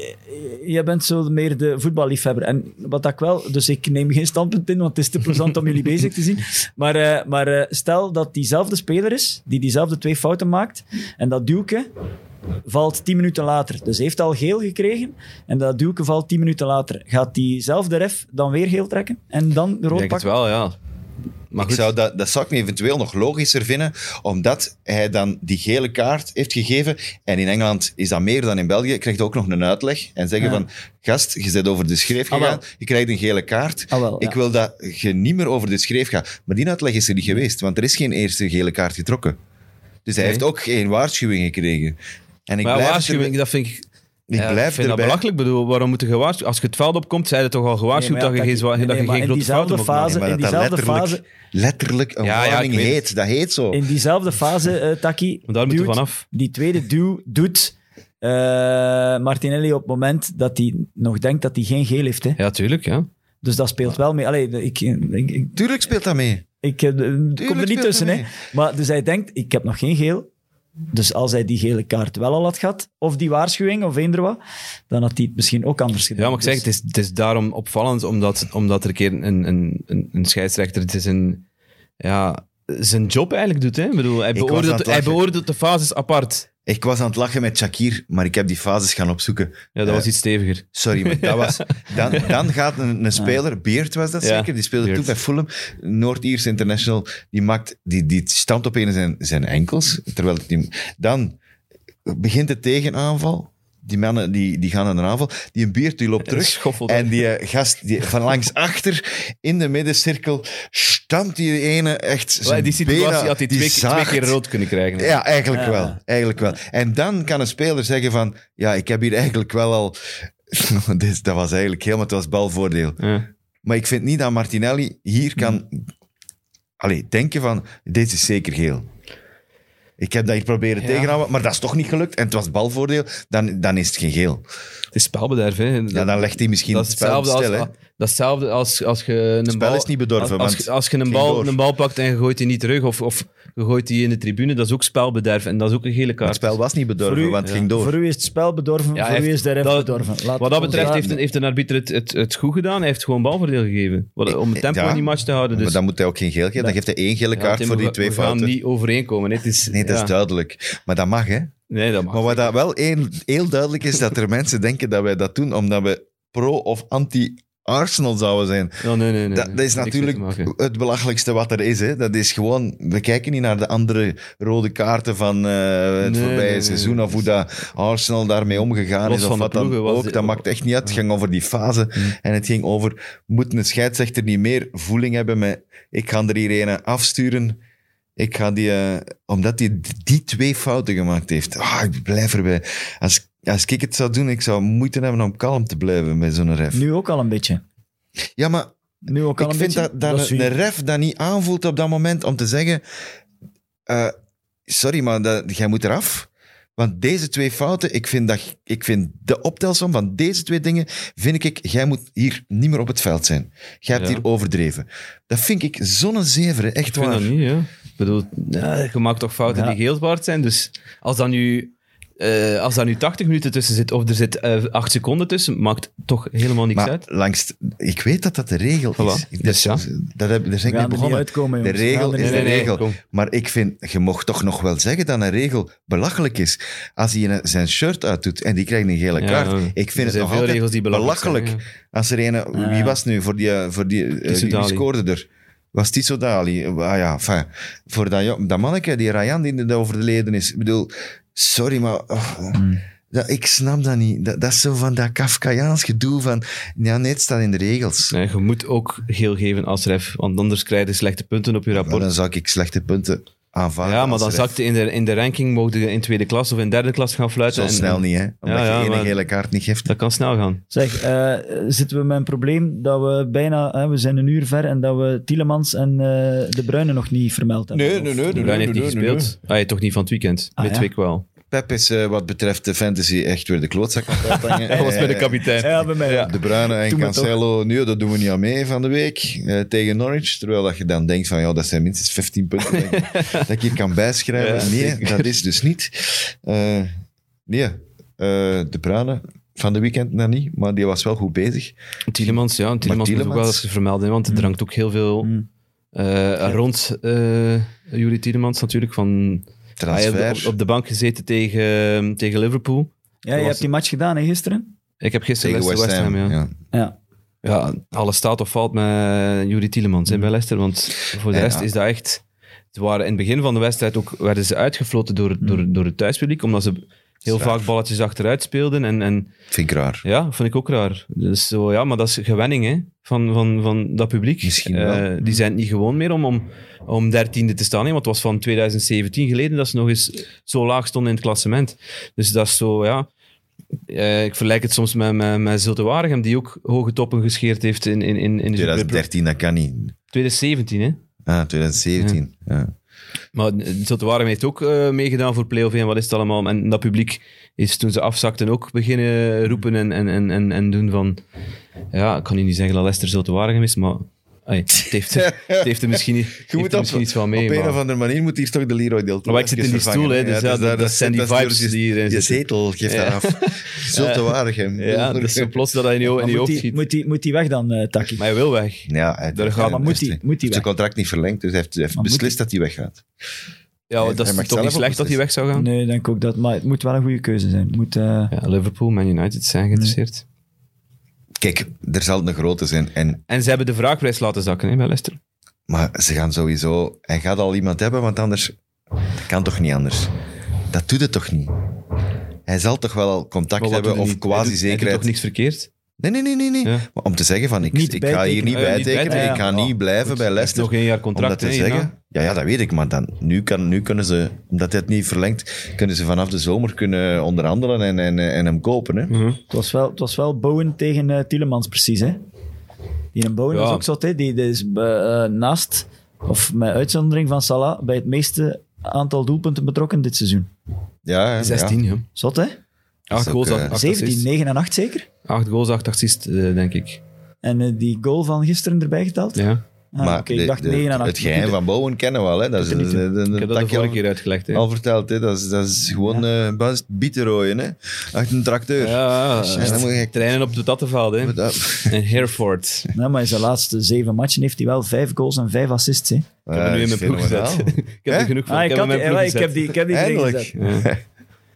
jij bent zo meer de voetballiefhebber. En wat ik wel, dus ik neem geen standpunt in, want het is te plezant om jullie bezig te zien. Maar, eh, maar eh, stel dat diezelfde speler is, die diezelfde twee fouten maakt, en dat duwke valt tien minuten later. Dus heeft al geel gekregen, en dat duwke valt tien minuten later. Gaat diezelfde ref dan weer geel trekken en dan ik rood denk het pakken? wel, ja. Maar Ik zou dat, dat zou ik me eventueel nog logischer vinden, omdat hij dan die gele kaart heeft gegeven. En in Engeland is dat meer dan in België. Krijgt ook nog een uitleg en zeggen Ja. van, gast, je bent over de schreef Ah, gegaan, je krijgt een gele kaart. Ah, wel, ja. Ik wil dat je niet meer over de schreef gaat. Maar die uitleg is er niet geweest, want er is geen eerste gele kaart getrokken. Dus hij Nee. heeft ook geen waarschuwing gekregen. En ik maar blijf, waarschuwing, dat vind ik... ik ja, blijf ik vind dat belachelijk. Ik bedoel, waarom moet je gewaarschuwd... Als je het veld opkomt, zei je toch al gewaarschuwd Nee, ja, dat je geen, nee, dat je nee, geen in grote diezelfde fouten fase- maken. maar in diezelfde letterlijk, letterlijk een Ja, ja, warning weet heet. Dat heet zo. In diezelfde fase, eh Taki, daar moeten we duwt- vanaf. die tweede duw doet eh, Martinelli op het moment dat hij nog denkt dat hij geen geel heeft. Hè. Ja, tuurlijk, ja. Dus dat speelt wel mee. Allee, ik, ik, ik, Tuurlijk speelt dat mee. ik eh, kom er niet tussen. Hè. Maar dus hij denkt, ik heb nog geen geel. Dus als hij die gele kaart wel al had gehad, of die waarschuwing, of eender wat, dan had hij het misschien ook anders gedaan. Ja, maar ik zeg, Dus- het is, het is daarom opvallend, omdat, omdat er een keer een, een, een, een scheidsrechter, het is een, ja, zijn job eigenlijk doet. Hè? Ik bedoel, hij, beoordeelt de fases apart. Ik was aan het lachen met Shakir, maar ik heb die fases gaan opzoeken. Ja, dat was iets steviger. Sorry, maar dat was... Dan, dan gaat een, een speler, Beert was dat Ja, zeker, die speelde Beard. toen bij Fulham, Noord-Ierse International, die, maakt, die, die stampt op een zijn, zijn enkels, terwijl die, dan begint de tegenaanval, die mannen die, die gaan aan de aanval, die een Beert die loopt terug, Schoffelt. en die gast die van langs achter in de middencirkel stampt die ene echt zijn die situatie benen- had hij die twee, twee keer rood kunnen krijgen. Ja, eigenlijk Ja. wel. Eigenlijk wel. En dan kan een speler zeggen van, ja, ik heb hier eigenlijk wel al... Dit- dat was eigenlijk helemaal, het was balvoordeel. Ja. Maar ik vind niet dat Martinelli hier kan... Allee, denken van, dit is zeker geel. Ik heb dat hier proberen Ja. tegenhouden, maar dat is toch niet gelukt. En het was balvoordeel, dan, dan is het geen geel. Het is spelbederf. Hè. Ja, dan legt hij misschien dat het spel hetzelfde stil, hè. als, dat is hetzelfde als, als je een Het spel bal... is niet bedorven, als, als, als je een het bal, door. een bal pakt en je gooit die niet terug, of, of je gooit die in de tribune, dat is ook spelbederf. En dat is ook een gele Het kaart. spel was niet bedorven, u- want het ging door. Voor u is het spel bedorven, Ja, voor u is de ref dat- bedorven. Laat Wat dat betreft heeft, heeft een arbiter het, het, het goed gedaan. Hij heeft gewoon balvoordeel gegeven. Wat- Om het tempo Ja, in die match te houden. Dus, Maar dan moet hij ook geen geel geven. Dan geeft hij één gele kaart voor die twee we gaan fouten. niet overeenkomen. hè. Het is, Nee, dat is duidelijk. Maar dat mag, hè. Nee, dat mag. Maar wat dat wel heel, heel duidelijk is, dat er mensen denken dat wij dat doen omdat we pro- of anti-Arsenal zouden zijn. Ja, nee, nee, nee, Dat, is natuurlijk het belachelijkste wat er is. Hè. Dat is gewoon, we kijken niet naar de andere rode kaarten van eh, het voorbije seizoen of hoe dat Arsenal daarmee omgegaan Los is of wat dan ook. Dat maakt echt niet uit. Het ging over die fase en het ging over, moet een scheidsrechter niet meer voeling hebben met, ik ga er hier een afsturen. Ik ga die, eh, omdat hij die twee fouten gemaakt heeft. Ah, ik blijf erbij. Als, als ik het zou doen, ik zou moeite hebben om kalm te blijven met zo'n ref. Nu ook al een beetje. Ja, maar Nu ook al ik een vind beetje. dat, dat, een ref dat niet aanvoelt op dat moment om te zeggen: eh, Sorry, maar dat, jij moet eraf. Want deze twee fouten, ik vind, dat, ik vind de optelsom van deze twee dingen, vind ik, jij moet hier niet meer op het veld zijn. Jij hebt Ja. hier overdreven. Dat vind ik zo'n zever, hè, echt Ik vind waar. dat niet, ja. Ik bedoel, ja, je maakt toch fouten die geelbaard zijn. Dus als dan nu, eh, als daar nu 80 minuten tussen zit, of er zit eh 8 seconden tussen, maakt toch helemaal niks Maar uit. langs, ik weet dat dat de regel Voilà. is. Dus ja. dat heb, daar ik er niet begonnen. uitkomen, De jongens. Regel is de Nee, regel. Maar ik vind, je mocht toch nog wel zeggen dat een regel belachelijk is. Als hij een- zijn shirt uitdoet en die krijgt een gele Ja, kaart. ja. Ik vind het zijn nog veel altijd regels die belachelijk zijn, Als er een, wie was nu voor die, eh, voor die, eh, Dali. scoorde er? Was Tiso Dali? Ah ja, enfin, voor dat, dat manneke, die Ryan die er over de leden is. Ik bedoel, sorry, maar oh, Hmm. dat, ik snap dat niet. Dat, dat is zo van dat Kafkaiaans gedoe van, ja, nee, het staat in de regels. Nee, je moet ook geel geven als ref, want anders krijg je slechte punten op je rapport. dan zou ik slechte punten aanvaarden. Ja, maar dan ref. zakt je in de, in de ranking, mogen je in tweede klas of in derde klas gaan fluiten. Zo en- snel en niet, hè? Omdat Ja, ja, je één gele kaart niet geeft. Dat kan snel gaan. Zeg, eh, zitten we met een probleem dat we bijna... hè, we zijn een uur ver en dat we Tielemans en eh, De Bruyne nog niet vermeld hebben. Of- De Bruin heeft niet gespeeld. Ah, ja, toch niet van het weekend. Ah, Midweek ja. wel. Pep is eh, wat betreft de fantasy echt weer de klootzak aan het. Hij was bij de Eh, kapitein. Ja, bij mij. De Bruyne en Cancelo, nu, dat doen we niet aan mee van de week eh, tegen Norwich. Terwijl dat je dan denkt van, ja, dat zijn minstens 15 punten dat ik, dat ik hier kan bijschrijven. Ja, nee, zeker. dat is dus niet. Eh, nee, eh, De Bruyne van de weekend nog niet, maar die was wel goed bezig. Tielemans, ja. Tielemans moet ook wel eens vermelden, want er drankt ook heel veel Mm. eh, rond uh, Juri Tielemans natuurlijk. Van, hij Transfer. heeft op, de bank gezeten tegen, tegen Liverpool. Ja, je hebt die match gedaan hè, gisteren? Ik heb gisteren tegen Leicester West West Ham, ja. ja. Ja. Ja, alles staat of valt met Juri Tielemans hè, bij Leicester. Want voor de Ja. rest is dat echt... Het waren in het begin van de wedstrijd ook werden ze uitgefloten door, door, door het thuispubliek, omdat ze heel vaak balletjes achteruit speelden. En, en Vind ik raar. ja, vond ik ook raar. Dus zo, ja, maar dat is gewenning hè, van, van, van dat publiek. Misschien wel. Eh, die zijn het niet gewoon meer om, om, om dertiende te staan. Hè, want het was van 2017 geleden dat ze nog eens zo laag stonden in het klassement. Dus dat is zo, ja... eh, ik vergelijk het soms met, met, met Zulte Waregem, die ook hoge toppen gescheerd heeft in, in, in, in de Super Pro. 2013, dat kan niet. 2017, hè? Ah, 2017. Ja. Maar Zulte Waregem heeft ook eh, meegedaan voor play-off 1, wat is het allemaal? En dat publiek is toen ze afzakten ook beginnen roepen en, en, en, en, en doen van... Ja, ik kan niet zeggen dat Leicester Zulte Waregem is, maar... ai, het, heeft, er- het heeft er misschien, niet- heeft moet er op- misschien iets van mee. Op een maar- of andere manier moet hier toch de Leroy Toro Maar ik zit in die vervangen, stoel, hè, dus ja, is dat- dat zijn die vibes die hierin Je zetel geeft Ja. daar af. Zult waardigem. Ja, dus zo plots dat hij in je, in Maar je moet, hoofd die, moet, die, moet die weg dan, eh Taki? Maar hij wil weg. Ja, hij Daar gaat- maar moet hij heeft zijn weg? contract niet verlengd, dus hij heeft, beslist dat hij weggaat. Ja, Hij- dat hij is toch niet slecht dat hij weg zou gaan? Nee, ik denk ook dat. Maar het moet wel een goede keuze zijn. Moet, eh, Ja, Liverpool, Man United zijn geïnteresseerd. Kijk, er zal een grote zijn. En, En ze hebben de vraagprijs laten zakken hè, bij Leicester. maar ze gaan sowieso... Hij gaat al iemand hebben, want anders... Dat kan toch niet anders? Dat doet het toch niet? Hij zal toch wel contact hebben of niet? Hij doet- Hij doet toch niks verkeerd? Nee, nee, nee, nee. nee. Ja. Maar om te zeggen van, ik, Niet ik ga hier niet. Ja, bijtekenen, bijtekenen. ik ga Ja, niet blijven bij Leicester. nog één jaar Om dat contract. te zeggen. Ja, ja, dat weet ik. Maar dan, nu, kan, nu kunnen ze, omdat hij het niet verlengt, kunnen ze vanaf de zomer kunnen onderhandelen en, en, en hem kopen. Hè? Mhm. het, was wel, het was wel Bowen tegen eh Tielemans, precies. Hè? Die een Bowen Ja. was ook zot. Hè? Die, die is eh, naast, of met uitzondering van Salah, bij het meeste aantal doelpunten betrokken dit seizoen. Ja, ja, 16, ja. Zot, hè? Acht ook, goals, eh, acht, acht 17, assists. 9 en 8 zeker. Acht goals, acht assists, eh, denk ik. En eh, die goal van gisteren erbij geteld? Ja. Ah, maar oké, de- ik dacht de- 9 en 8. het geheim van Bowen kennen we wel. Hè? Dat is de, de, Ik heb dat de vorige keer uitgelegd. Hè. al verteld. Hè? Dat, is, dat is gewoon eh bas bieten rooien. Hè? Achter een tracteur. Ja, ja, En dan moet je- trainen op de Tattenveld. Hè. Dat- En Hereford. Ja, maar in zijn laatste zeven matchen heeft hij wel 5 goals en 5 assists. Hè? Ik heb hem nu in mijn ploeg gezet. ik heb er genoeg van. Ah, ik ik, heb had hem in die, mijn ja, ploeg ik heb gezet. die, ik heb die Eindelijk.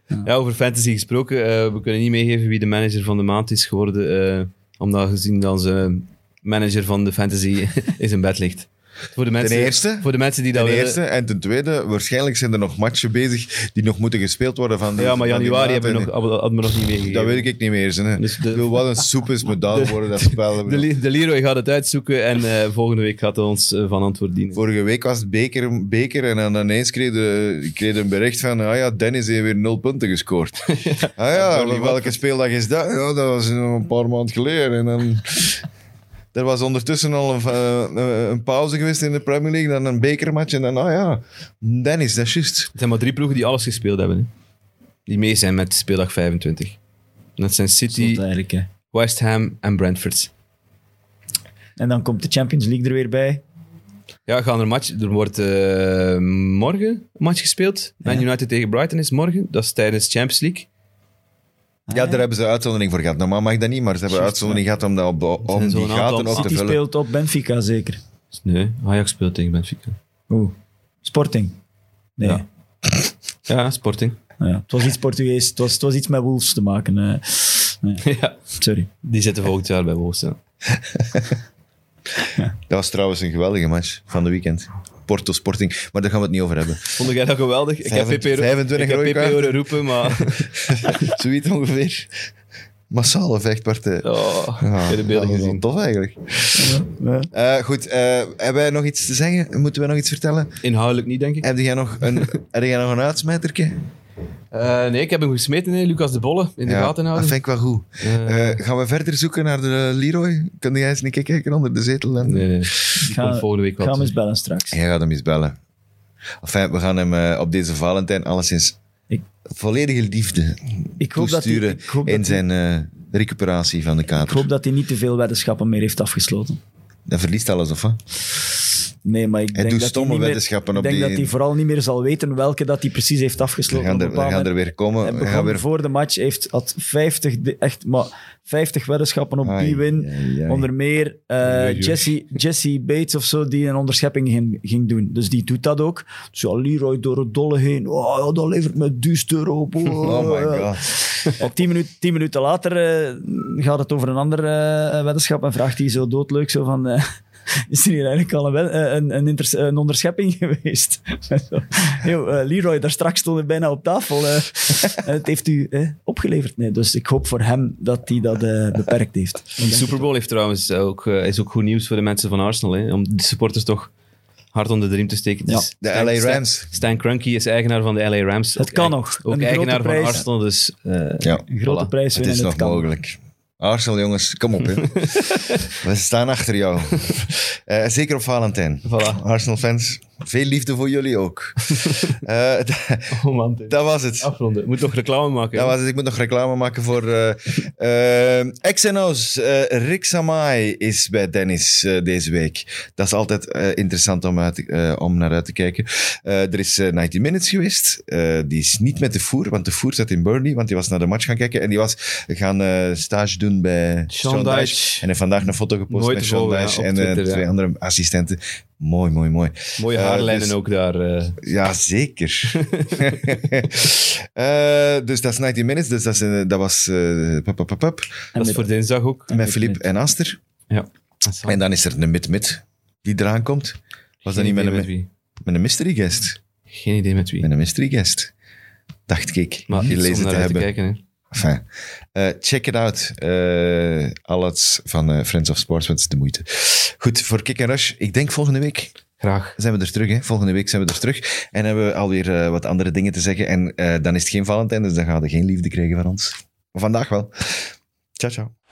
Ja. Over fantasy gesproken. eh, we kunnen niet meegeven wie de manager van de maand is geworden. eh, omdat gezien dat onze manager van de fantasy in zijn bed ligt. Voor de mensen, eerste? Voor de mensen die dat Ten eerste. En ten tweede, waarschijnlijk zijn er nog matchen bezig die nog moeten gespeeld worden van Ja, maar januari hebben we nog, hadden we nog niet meegegeven. Dat weet ik niet meer. Hè. Dus de- Ik bedoel, wat een soep is worden, dat spel. De, de Leroy gaat het uitzoeken en eh, volgende week gaat hij ons eh, van antwoord dienen. Vorige week was het beker, beker en dan ineens kreeg, ik kreeg een bericht van ah ja, Dennis heeft weer nul punten gescoord. ah ja, welke speeldag is dat? Ja, dat was een paar maanden geleden. En dan, er was ondertussen al een, eh, een pauze geweest in de Premier League, dan een bekermatch en dan, ah ja, Dennis, dat is juist. Het zijn maar drie ploegen die alles gespeeld hebben. Hè. Die mee zijn met speeldag 25. En dat zijn City. West Ham en Brentford. En dan komt de Champions League er weer bij. Ja, gaan er match. Er wordt eh, morgen een match gespeeld. Man United tegen Brighton is morgen. Dat is tijdens Champions League. Ja, daar hebben ze uitzondering voor gehad. Normaal mag dat niet, maar ze hebben uitzondering gehad om, dat op, om die gaten ook te City vullen. speelt op Benfica zeker. Nee, Ajax speelt tegen Benfica. Oeh. Sporting. Nee. Ja. Ja, Sporting. Ja, het was iets Portugees. Het was, het was iets met Wolves te maken. eh. nee, ja, sorry. die zitten volgend jaar bij Wolves. ja. Dat was trouwens een geweldige match van de weekend. Porto Sporting, maar daar gaan we het niet over hebben. Vond jij dat geweldig? Ik heb PP, 25 ik heb PP horen roepen, maar... Zoiets ongeveer. Massale vechtpartij. Oh, Ja, de beelden dat was wel gezien. Tof eigenlijk. Ja. Eh, goed, eh, hebben wij nog iets te zeggen? Moeten wij nog iets vertellen? Inhoudelijk niet, denk ik. Heb jij nog een, heb jij nog een uitsmijterke? Eh, nee, ik heb hem gesmeten, hè. Lucas de Bolle, in de gaten dat houden. vind ik wel goed. Eh, Eh, gaan we verder zoeken naar de Leroy? Kun jij eens een keer kijken onder de zetel? En... nee, nee. Die ga- volgende week Ik ga hem eens bellen straks. Jij gaat hem eens bellen. Enfin, we gaan hem op deze Valentijn alleszins Ik- volledige liefde Ik hoop dat hij, toesturen ik hoop dat in hij, zijn recuperatie van de ik kater. hoop dat hij niet te veel weddenschappen meer heeft afgesloten. Dat verliest alles, of wat? Nee, maar ik Hij denk doet dat stomme hij niet meer, weddenschappen ik op denk die... dat hij vooral niet meer zal weten welke dat hij precies heeft We afgesloten. gaan Op er, we gaan er weer komen. We gaan weer... voor de match, heeft had 50, de- echt, maar 50 weddenschappen op Ai, die win. ai, ai. Onder meer eh. Jesse, Jesse Bates of zo, die een onderschepping ging, ging doen. Dus die doet dat ook. Dus ja, Leroy door het dolle heen. Oh, dat levert me duister op. Oh my god. Op tien, minuten, tien minuten later eh, gaat het over een ander eh, weddenschap en vraagt hij zo doodleuk zo van... is er hier eigenlijk al een, eh, een, een, onderschepping geweest? Yo, eh, Leroy, daar straks stond het bijna op tafel. eh. het heeft u eh, opgeleverd. Nee, dus ik hoop voor hem dat hij dat beperkt heeft. De Super Bowl heeft trouwens ook, is ook goed nieuws voor de mensen van Arsenal. Hè, om de supporters toch hard onder de riem te steken. Ja. is De Stan- LA Stan- Rams. Stan Kroenke is eigenaar van de LA Rams. Het kan nog. Ook Een eigenaar van. Arsenal, dus... eh, Ja, Een grote Voilà. prijs het winnen, is het nog kan. mogelijk. Arsenal, jongens, kom op. We staan achter jou. Eh, zeker op Valentijn. Voilà. Arsenal-fans, veel liefde voor jullie ook. Eh, Oh man, dat was het. afronden. Moet nog reclame maken. Dat was het. Ik moet nog reclame maken voor eh eh, XNO's. Eh, Rick Samai is bij Dennis deze week. Dat is altijd interessant om, uit, om naar uit te kijken. Er is eh 90 Minutes geweest. Die is niet met de voer, want de voer zat in Burnley, want die was naar de match gaan kijken. En die was gaan stage doen bij Sean Sean Dyche. Dyche. En heeft vandaag een foto gepost met Sean ja, en Twitter, twee ja. andere assistenten. Mooi, mooi, mooi. Mooie Eh, haarlijnen dus- ook daar. eh. Ja, zeker. Eh, dus dat is 90 Minutes. Dus dat, is, dat was pap, pap, pap, dat is voor dinsdag ook. met Filip en Aster. Ja. En dan is er een mid-mid die eraan komt. Was dat niet met een, met met een mystery guest? Geen idee met wie. Met een mystery guest. Dacht ik, Maar gelezen te uit te hebben. kijken. Enfin, eh, check it out. Eh alles van eh, Friends of Sports, want het is de moeite. Goed, voor Kick and Rush. Ik denk volgende week Graag. zijn we er terug. Hè? Volgende week zijn we er terug. En hebben we alweer wat andere dingen te zeggen. En dan is het geen Valentijn, dus dan gaan we geen liefde krijgen van ons. Maar vandaag wel. Ciao, ciao.